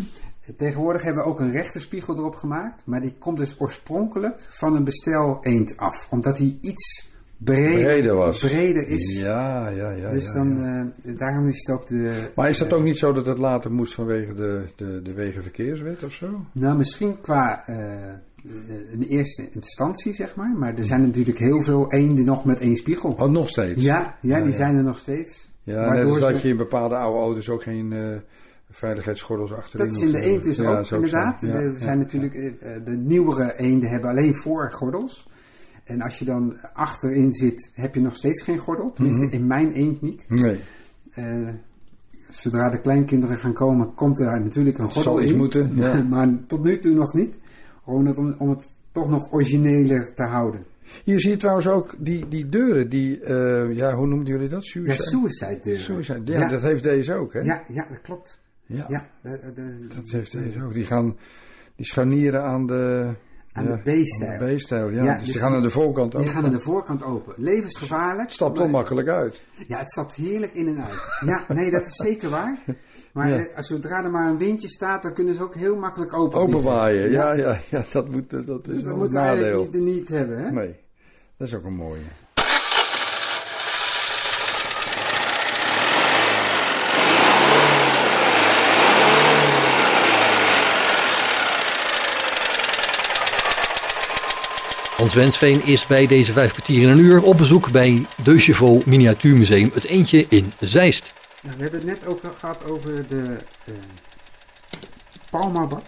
Tegenwoordig hebben we ook een rechterspiegel erop gemaakt. Maar die komt dus oorspronkelijk van een bestel eend af. Omdat hij iets breder, Breder was. breder is. Ja, ja, ja. dus ja, dan, ja. eh, daarom is het ook de... Maar is dat ook niet zo dat het later moest vanwege de, de, de wegenverkeerswet of zo? Nou, misschien qua eh, in eerste instantie, zeg maar. Maar er zijn natuurlijk heel veel eenden nog met één spiegel. Oh, nog steeds? Ja, ja, die ja. zijn er nog steeds. Ja, net als dat je in bepaalde oude auto's ook geen eh, veiligheidsgordels achterin Dat is in de eend dus. Ja, ook, inderdaad. Er ja. zijn natuurlijk, de nieuwere eenden hebben alleen voorgordels. En als je dan achterin zit, heb je nog steeds geen gordel. Tenminste, Mhm. in mijn eend niet. Nee. Eh, zodra de kleinkinderen gaan komen, komt er natuurlijk een gordel Zal iets in. moeten, ja. maar tot nu toe nog niet. Gewoon om, om het toch nog origineler te houden. Hier zie je trouwens ook die, die deuren, die, eh, ja, hoe noemden jullie dat? Ja, Suicide? suicide deuren. Suicide, ja, dat heeft deze ook, hè? Ja, ja, dat klopt. Ja. Ja, de- de- Dat heeft deze ook. Die gaan, die scharnieren aan de... Aan ja, de B-stijl. aan de B-stijl, ja. Ja, dus, dus die gaan aan de voorkant ook. Die gaan aan de voorkant open. Levensgevaarlijk. Het stapt makkelijk uit. Ja, het stapt heerlijk in en uit. Ja, nee, dat is zeker waar. Maar Ja. eh, als zodra er maar een windje staat, dan kunnen ze ook heel makkelijk open. Openwaaien, ja, ja, ja, dat, moet, dat is Dat wel een moeten we eigenlijk nadeel. niet, niet hebben, hè? Nee, dat is ook een mooie. Hans Wensveen is bij deze vijf kwartier in een uur op bezoek bij De Chevaux Miniatuurmuseum Het Eentje in Zeist. Nou, we hebben het net ook al gehad over de eh Palmabak.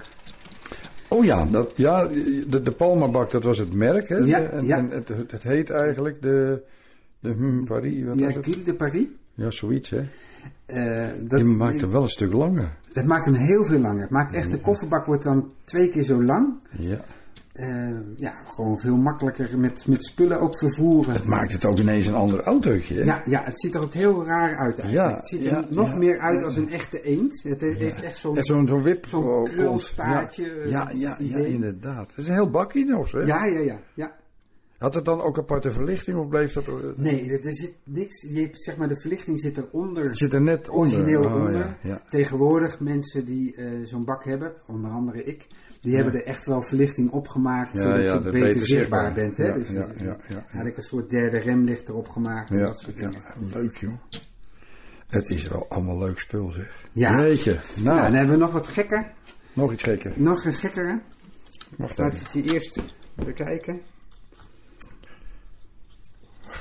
Oh ja, dat, ja de, de Palmabak, dat was het merk. Hè? Ja, en, ja. en het, het heet eigenlijk de, de hm, Paris. Wat Ja, was het? De Paris. Ja, zoiets hè. Eh, dat, Die maakt hem wel een stuk langer. Het maakt hem heel veel langer. Het maakt echt, de kofferbak wordt dan twee keer zo lang. Ja. Eh, ja, gewoon veel makkelijker met, met spullen ook vervoeren. Het maakt het ook ineens een ander autootje. hè? Ja, ja, het ziet er ook heel raar uit eigenlijk. Ja, het ziet er ja, nog ja, meer uit als een echte eend. Het he- heeft echt zo'n zo'n zo'n wip. zo'n oh, krulstaartje, Ja, ja, ja, inderdaad. Het is een heel bakkie nog, hè? Ja, ja, ja, ja. Had het dan ook aparte verlichting of bleef dat... eh, Nee, er, zit niks. Je hebt, zeg maar, de verlichting zit eronder. Zit er net onder. Origineel Oh, onder. ja, ja. Tegenwoordig mensen die eh, zo'n bak hebben, onder andere ik, die Ja. hebben er echt wel verlichting opgemaakt. Zodat je beter, beter zichtbaar zichtbaar. bent. Hè? Dus ja, ja, ja. had ik een soort derde remlicht erop gemaakt. En Ja, dat soort ja, dingen. leuk joh. Het is wel allemaal leuk spul zeg. Ja. Weet je. Nou, Nou, dan hebben we nog wat gekker. nog iets gekker. Nog een gekkere. Wacht even. ik die eerst bekijken.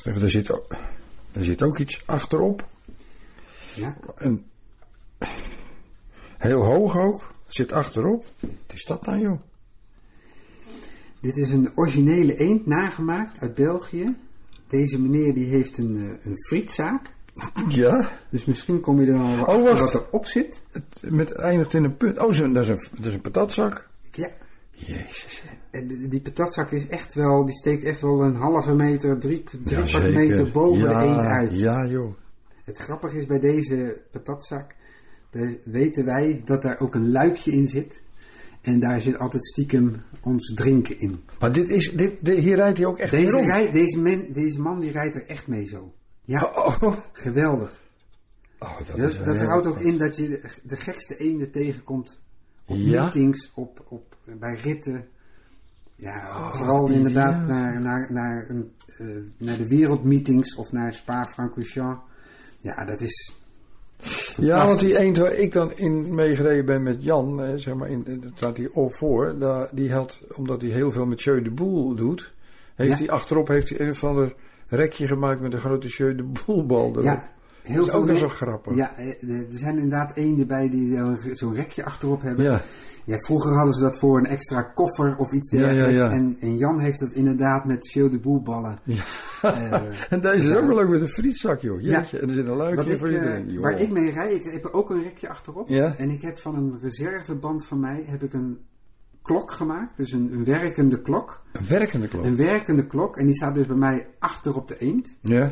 Wacht even, er zit, ook, er zit ook iets achterop. Ja. En heel hoog ook. Zit achterop. Wat is dat dan joh? Dit is een originele eend nagemaakt uit België. Deze meneer die heeft een, eh, een frietzaak. Ja? Dus misschien kom je er al Oh, wacht. wat erop zit. Het, met eindigt in een punt. Oh, dat, is een, dat is een patatzak. Ja. Jezus. En die- patatzak is echt wel, die steekt echt wel een halve meter, drie, drie Ja, meter boven Ja, de eend uit. Ja joh. Het grappige is bij deze patatzak, daar weten wij dat daar ook een luikje in zit. En daar zit altijd stiekem ons drinken in. Maar dit is, dit, dit- hier rijdt hij ook echt mee Deze, rij, deze, man, deze man die rijdt er echt mee zo. Ja, geweldig. Oh, dat dat dat houdt ook in dat je de, de gekste eenden tegenkomt op Ja? meetings, op, op, bij ritten. Ja, Oh, vooral wat inderdaad idioot. naar, naar, naar, een, eh, naar de wereldmeetings of naar Spa-Francorchamps. Ja, dat is Ja, want die eend waar ik dan in meegereden ben met Jan, eh, zeg maar, in, dat staat hij op voor. Daar, die had, omdat hij heel veel met Jeu de Boel doet, heeft Ja. hij achterop heeft hij een of ander rekje gemaakt met een grote Jeu de Boel bal erop. Ja, dat is ook nog zo grappig. Ja, eh, er zijn inderdaad eenden bij die eh, zo'n rekje achterop hebben. Ja. Ja, vroeger hadden ze dat voor een extra koffer of iets Ja, ja, dergelijks. ja. En, en Jan heeft het inderdaad met Jeu de Boelballen. Ja. eh, en deze is ook wel leuk met een frietzak, joh. Ja. Jeetje. En er zit een luikje voor je eh, drinken, joh. waar ik mee rijd, ik heb ook een rekje achterop. Ja. En ik heb van een reserveband van mij heb ik een klok gemaakt. Dus een, een werkende klok. Een werkende klok. Een werkende klok. En die staat dus bij mij achter op de eend. Ja.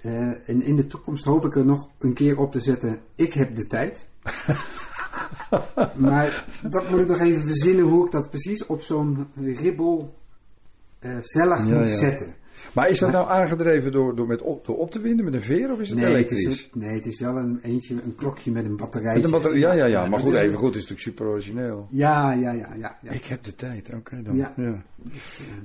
Eh, en in de toekomst hoop ik er nog een keer op te zetten. Ik heb de tijd. maar dat moet ik nog even verzinnen hoe ik dat precies op zo'n ribbel eh vellig Ja, moet ja. zetten. Maar is dat Maar- nou aangedreven door, door, met op, door op te winden met een veer of is het Nee het, elektrisch? is, een- nee, het is wel een eentje, een klokje met een batterij. Met een batterij, ja, ja, ja. Maar het goed, is een- even goed, het is natuurlijk super origineel. Ja, ja, ja, ja. ja. Ik heb de tijd, oké dan. Ja. Ja.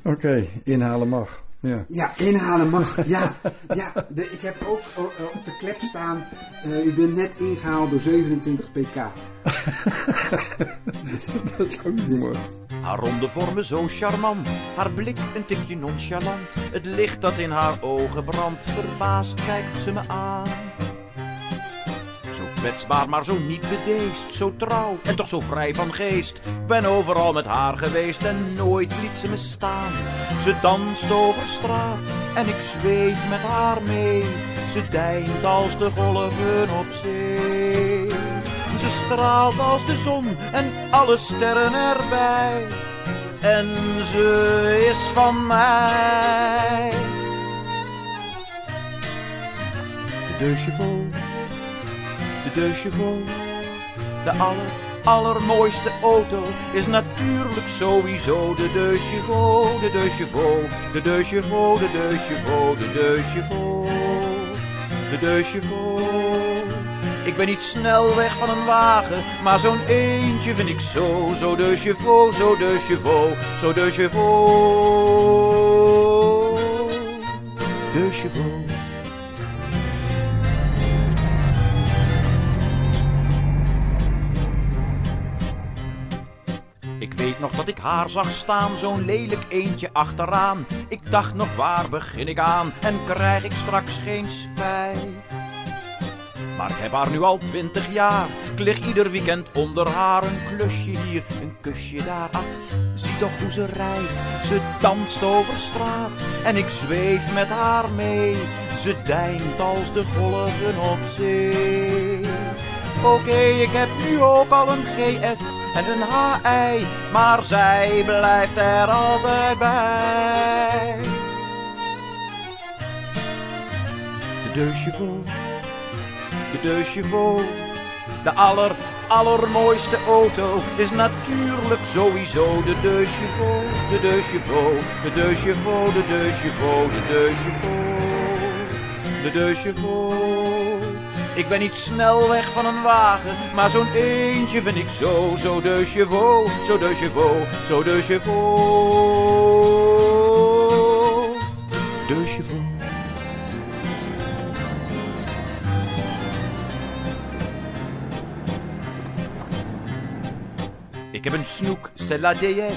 Oké, inhalen mag. Ja. Ja, inhalen mag. Ja, ja de, ik heb ook eh, op de klep staan. eh, u bent net ingehaald door 27 pk. dat is ook mooi. Haar ronde vormen zo charmant, haar blik een tikje nonchalant. Het licht dat in haar ogen brandt, verbaasd kijkt ze me aan. Zo kwetsbaar, maar zo niet bedeesd, zo trouw en toch zo vrij van geest. Ik ben overal met haar geweest en nooit liet ze me staan. Ze danst over straat en ik zweef met haar mee. Ze deint als de golven op zee. Ze straalt als de zon en alle sterren erbij. En ze is van mij. De deux chevaux, de chevaux. De aller, allermooiste auto is natuurlijk sowieso de deux chevaux. De deux chevaux, de deux chevaux, de deux chevaux, de deux chevaux. De deux chevaux. Ik ben niet snel weg van een wagen, maar zo'n eentje vind ik zo, zo de chevaux, zo de chevaux, zo de chevaux. De chevaux. Dat ik haar zag staan, zo'n lelijk eentje achteraan. Ik dacht nog waar begin ik aan en krijg ik straks geen spijt. Maar ik heb haar nu al twintig jaar. Ik ieder weekend onder haar. Een klusje hier, een kusje daar. Zie toch hoe ze rijdt. Ze danst over straat. En ik zweef met haar mee. Ze deint als de golven op zee. Oké, ik heb nu ook al een GS en een HI, maar zij blijft er altijd bij. De deux chevaux, de deux chevaux, de aller, allermooiste auto is natuurlijk sowieso de deux chevaux, de deux chevaux, de deux chevaux, de deux chevaux, de deux chevaux, de deux chevaux. Ik ben niet snel weg van een wagen, maar zo'n eentje vind ik zo, zo de chevaux, zo de chevaux, zo de chevaux. De chevaux. Ik heb een snoek, c'est déesse.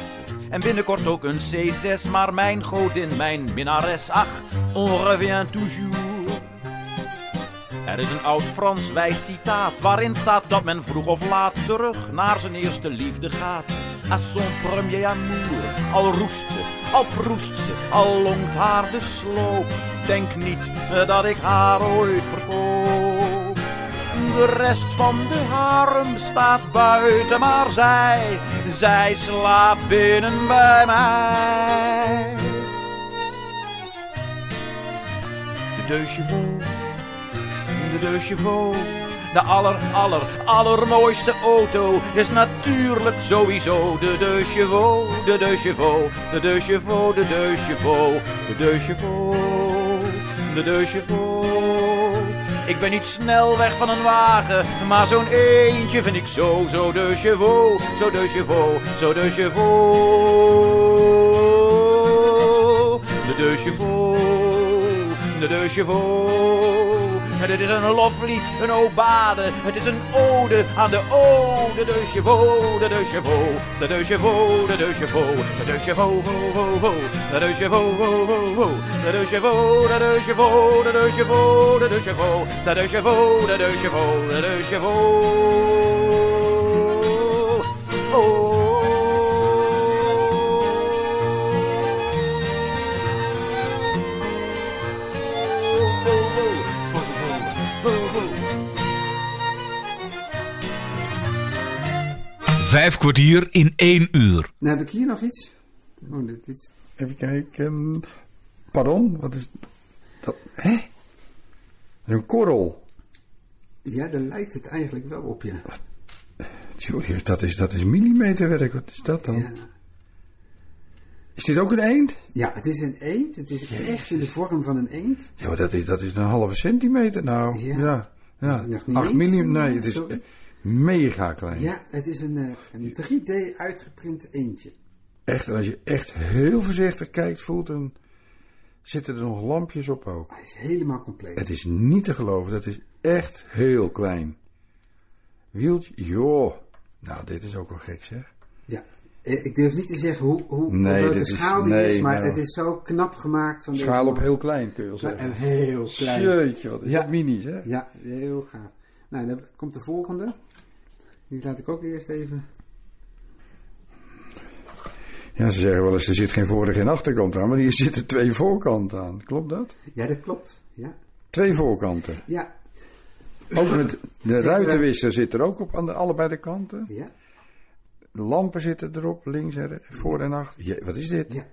En binnenkort ook een C6, maar mijn godin, mijn minnares. Ach, on revient toujours. Er is een oud Frans wijs citaat waarin staat dat men vroeg of laat terug naar zijn eerste liefde gaat. À son premier amour, al roest ze, al proest ze, al longt haar de sloop. Denk niet eh, dat ik haar ooit verkoop. De rest van de harem staat buiten, maar zij, zij slaapt binnen bij mij. De deux chevaux de chevaux. De aller, aller, allermooiste auto is natuurlijk sowieso de de chevaux, de de deux chevaux, de deux chevaux, de deux chevaux. Ik ben niet snel weg van een wagen, maar zo'n eentje vind ik zo, zo de chevaux, zo de zo de de de deux chevaux. Het is een loflied, een obade, het is een ode aan de ode, de chevaux, de deux chevaux, de deux chevaux, de deux chevaux, de deux chevaux, vo, vo, vo, de deux chevaux, de deux chevaux, de deux chevaux, de deux chevaux, de deux chevaux, de deux chevaux, de deux chevaux, de deux chevaux. Vijf kwartier in één uur. Nou, heb ik hier nog iets? Oh, dit is... Even kijken. Pardon? Wat is dat? Hè? Een korrel. Ja, daar lijkt het eigenlijk wel op, ja. Tjoe, dat is, dat is millimeterwerk. Wat is dat dan? Ja. Is dit ook een eend? Ja, het is een eend. Het is echt in de vorm van een eend. Ja, dat is, dat is een halve centimeter nou. Ja. Ja. ja. Nog niet 8 eens, mm. eh, Nee, het is sorry. Mega klein. Ja, het is een, eh, een 3D uitgeprint eendje. Echt, en als je echt heel voorzichtig kijkt, voelt, dan zitten er nog lampjes op ook. Hij is helemaal compleet. Het is niet te geloven, dat is echt heel klein. Wieltje, joh. Nou, dit is ook wel gek zeg. Ja. Eh, Ik durf niet te zeggen hoe, hoe Nee, welke is- schaal die nee, is, maar nou. het is zo knap gemaakt. Van Schaal op heel klein, kun je wel Ja, zeggen. En heel klein. Jeetje, wat is dat mini, hè? Ja, heel gaaf. Nou, dan komt de volgende. Die laat ik ook eerst even. Ja, ze zeggen wel eens, er zit geen voor- en geen achterkant aan, maar hier zitten twee voorkanten aan. Klopt dat? Ja, dat klopt. Ja. Twee voorkanten. Ja. Ook met de ruitenwisser zit er ook op aan de, allebei de kanten. Ja. De lampen zitten erop, links en voor en achter. Je, wat is dit? Ja.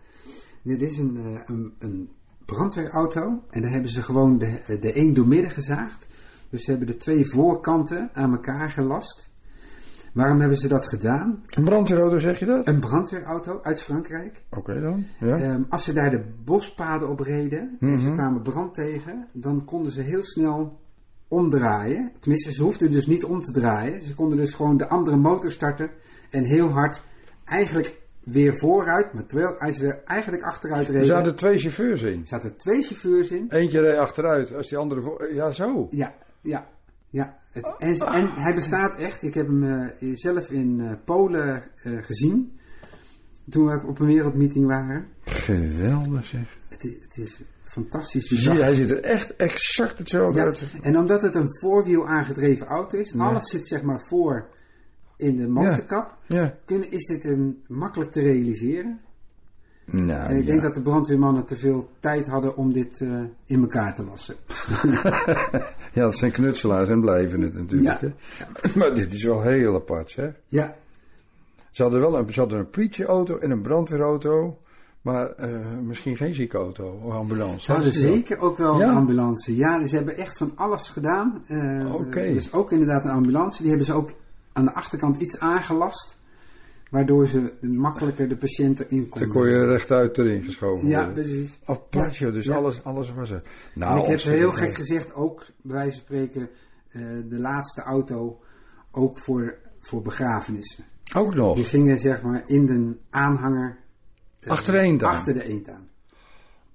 Dit is een, eh, een, een brandweerauto. En daar hebben ze gewoon de, de een doormidden gezaagd. Dus ze hebben de twee voorkanten aan elkaar gelast. Waarom hebben ze dat gedaan? Een brandweerauto, zeg je dat? Een brandweerauto uit Frankrijk. Oké dan. Ja. Ehm, als ze daar de bospaden op reden en ze Mhm. kwamen brand tegen, dan konden ze heel snel omdraaien. Tenminste, ze hoefden dus niet om te draaien. Ze konden dus gewoon de andere motor starten en heel hard eigenlijk weer vooruit, maar terwijl als ze er eigenlijk achteruit reden. er zaten twee chauffeurs in. Er zaten twee chauffeurs in. Eentje reed achteruit, als die andere voor... Ja, zo. Ja, ja, ja. Het, en, en hij bestaat echt. Ik heb hem eh, zelf in eh, Polen eh, gezien. Toen we op een wereldmeeting waren. Geweldig zeg. Het is, het is fantastisch. Zie hij ziet er echt exact hetzelfde Ja, uit. en omdat het een voorwiel aangedreven auto is, Ja. alles zit zeg maar voor in de motorkap, Ja. Kunnen, is dit een, makkelijk te realiseren. Nou, en ik ja. denk dat de brandweermannen te veel tijd hadden om dit eh, in elkaar te lassen. ja, dat zijn knutselaars en blijven het natuurlijk. Ja. Hè? Maar dit is wel heel apart, hè? Ja. Ze hadden wel een, ze hadden een politieauto en een brandweerauto, maar eh, misschien geen ziekenauto of ambulance. Ze hadden zeker ook wel Ja? een ambulance. Ja, dus ze hebben echt van alles gedaan. Eh, Oké. Dus ook inderdaad een ambulance. Die hebben ze ook aan de achterkant iets aangelast. Waardoor ze makkelijker de patiënt erin Dan konden. kon je rechtuit erin geschoven Ja, worden. precies. Apart, Ja, dus ja. alles, alles was er. Nou, en ik heb ontzettend heel gek gezegd ook, bij wijze van spreken, eh, de laatste auto ook voor, voor begrafenissen. Ook nog? Die gingen zeg maar in de aanhanger. eh, Achter de eend? Achter de eend aan.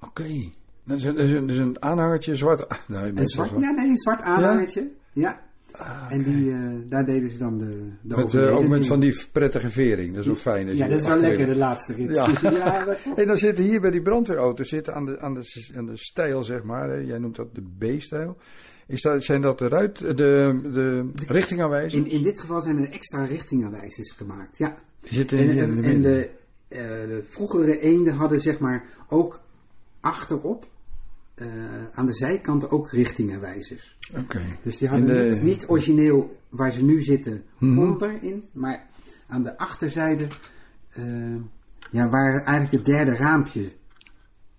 Oké. Dat is een, dat is een, dat is een aanhangertje zwart. Nee, Een zwart, ja, nee, een zwart aanhangertje. Ja. Ah, En die, eh, daar deden ze dan de, de Met, eh, overledenen ook met van die prettige vering. Dat is ook fijn. Ja, dat is wel lekker, de laatste rit. Ja. Ja, dat klopt. en dan zitten hier bij die brandweerauto's zitten aan de, aan de, aan de stijl, zeg maar. Hè. Jij noemt dat de B-stijl. Is dat, zijn dat de, ruit, de, de richtingaanwijzers? In, in dit geval zijn er extra richtingaanwijzers gemaakt, ja. Die zitten en, in- en, de en de, eh, de vroegere eenden hadden zeg maar ook achterop eh, aan de zijkanten ook richtingaanwijzers. Oké. Dus die hadden de- niet, niet origineel waar ze nu zitten Mhm. onderin, maar aan de achterzijde, eh, ja, waar eigenlijk het derde raampje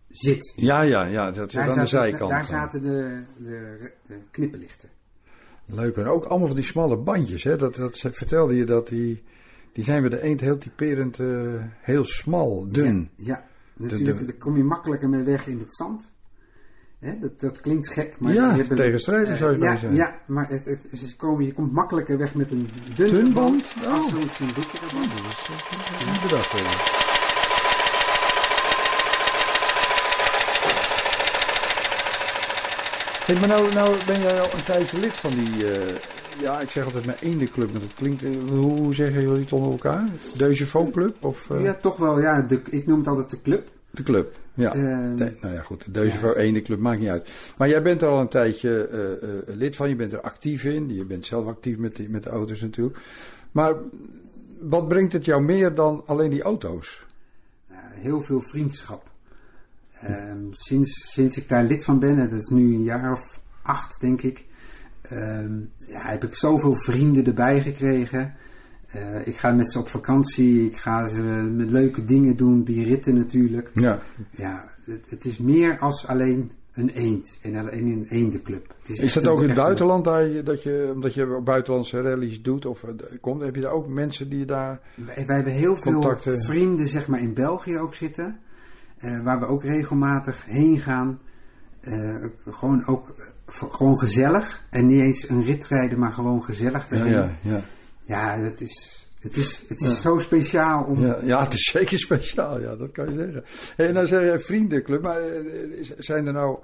zit. Ja, ja, ja. Dat zit aan de zijkant. Daar zaten de, de, de knipperlichten. Leuk. En ook allemaal van die smalle bandjes. Hè? Dat, dat vertelde je dat die... Die zijn bij de eend heel typerend eh, heel smal, dun. Ja, ja. Natuurlijk, daar kom je makkelijker mee weg in het zand. Hè, dat, dat klinkt gek, maar... Ja, hebben- tegenstrijdig eh, zou je ja, bijna zeggen. Ja, maar het, het, ze komen, je komt makkelijker weg met een Dun band, band? als Oh. zoiets een dikkere band. Niet bedacht hebben. Hey, maar nou, nou ben jij al een tijdje lid van die, eh, ja, ik zeg altijd mijn ene club, maar dat klinkt, eh, hoe zeggen jullie het onder elkaar? Deuze Club? Of, eh, Ja, toch wel, ja. De, ik noem het altijd de club. De club, ja. Ehm, nou ja, goed, de Deuze ene club maakt niet uit. Maar jij bent er al een tijdje eh, eh, lid van, je bent er actief in, je bent zelf actief met, die, met de auto's natuurlijk. Maar wat brengt het jou meer dan alleen die auto's? heel veel vriendschap. Ehm, sinds, sinds ik daar lid van ben, en dat is nu een jaar of acht denk ik, ehm, ja, heb ik zoveel vrienden erbij gekregen. Eh, ik ga met ze op vakantie, ik ga ze met leuke dingen doen, die ritten natuurlijk. Ja. Ja, het, het is meer als alleen een eend en alleen een eendenclub. Het Is, echt dat ook in het buitenland, daar je, dat je, omdat je buitenlandse rallies doet of eh, komt, heb je daar ook mensen die daar Wij, wij hebben heel contacten... veel vrienden zeg maar, in België ook zitten. eh, waar we ook regelmatig heen gaan. Gewoon ook gewoon gezellig. En niet eens een rit rijden, maar gewoon gezellig ja, ja. Ja, het is, het is, het is Ja. zo speciaal om... Ja, ja, het is zeker speciaal, ja, dat kan je zeggen. Hey, en dan zeg je vriendenclub, maar eh, is- zijn er nou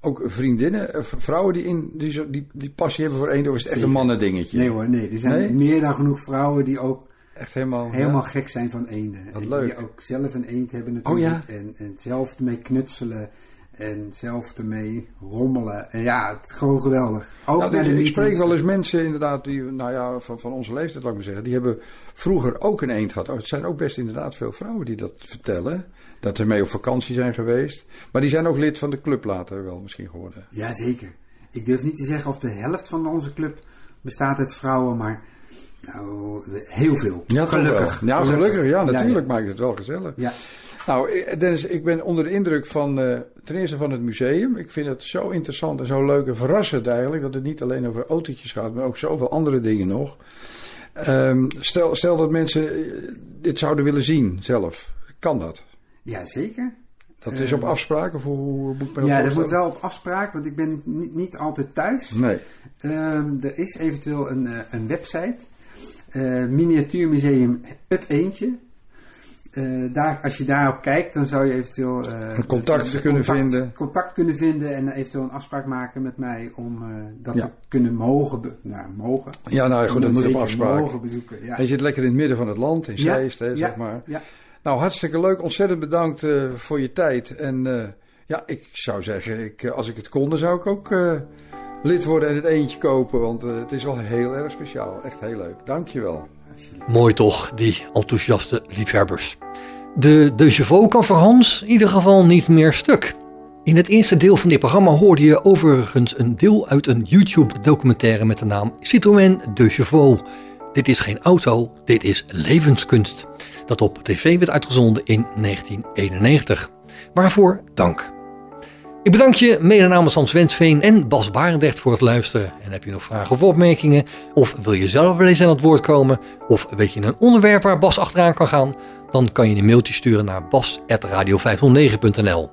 ook vriendinnen, eh, vrouwen die, in, die, die, die passie hebben voor of is het echt een mannendingetje? Nee hoor, nee. Er zijn Nee? meer dan genoeg vrouwen die ook echt helemaal, helemaal ja. gek zijn van eenden. Wat en leuk. Die ook zelf een eend hebben natuurlijk. Oh ja? en, en zelf ermee knutselen. En zelf ermee rommelen. En ja, het is gewoon geweldig. Ook Nou, de ik spreek wel eens mensen inderdaad die, nou ja, van, van onze leeftijd, laat ik maar zeggen, die hebben vroeger ook een eend gehad. Oh, het zijn ook best inderdaad veel vrouwen die dat vertellen. Dat ze mee op vakantie zijn geweest. Maar die zijn ook lid van de club later wel misschien geworden. Jazeker. Ik durf niet te zeggen of de helft van onze club bestaat uit vrouwen, maar nou, heel veel. Ja, gelukkig. Ja, gelukkig. Ja, natuurlijk ja. maakt het wel gezellig. Ja. Nou, eh, Dennis, ik ben onder de indruk van eh, ten eerste van het museum. Ik vind het zo interessant en zo leuk en verrassend eigenlijk dat het niet alleen over autootjes gaat, maar ook zoveel andere dingen nog. Ehm, stel, stel dat mensen eh, dit zouden willen zien zelf. Kan dat? Jazeker. Dat is op afspraak of hoe, moet dat Ja, dat moet wel op afspraak, want ik ben niet, niet altijd thuis. Nee. Ehm, er is eventueel een, een website. eh, Miniatuurmuseum Het Eentje. Eh, daar, als je daarop kijkt, dan zou je eventueel eh, Een contact de kunnen contact- vinden. Contact kunnen vinden en eventueel een afspraak maken met mij om eh, dat Ja. te kunnen mogen. nou, mogen. Ja, nou goed, dat moet op afspraak. Mogen bezoeken, ja. Hij zit lekker in het midden van het land, in Ja, Zeist, hè, zeg maar. ja. Nou, hartstikke leuk. Ontzettend bedankt eh, voor je tijd. En eh, ja, ik zou zeggen, ik, eh, als ik het kon, dan zou ik ook eh, lid worden en het eentje kopen. Want eh, het is wel heel erg speciaal. Echt heel leuk. Dankjewel. Mooi toch, die enthousiaste liefhebbers. De De Chevaux kan voor Hans in ieder geval niet meer stuk. In het eerste deel van dit programma hoorde je overigens een deel uit een YouTube-documentaire met de naam Citroën De Chevaux. Dit is geen auto, dit is levenskunst. Dat op tv werd uitgezonden in 1991. Waarvoor dank. Ik bedank je mede namens Hans Wensveen en Bas Barendrecht voor het luisteren. En heb je nog vragen of opmerkingen? Of wil je zelf wel eens aan het woord komen? Of weet je een onderwerp waar Bas achteraan kan gaan? Dan kan je een mailtje sturen naar bas.radio509.nl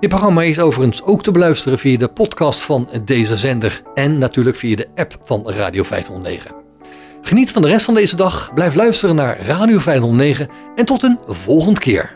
Dit programma is overigens ook te beluisteren via de podcast van deze zender. En natuurlijk via de app van Radio 509. Geniet van de rest van deze dag, blijf luisteren naar Radio 509 en tot een volgende keer.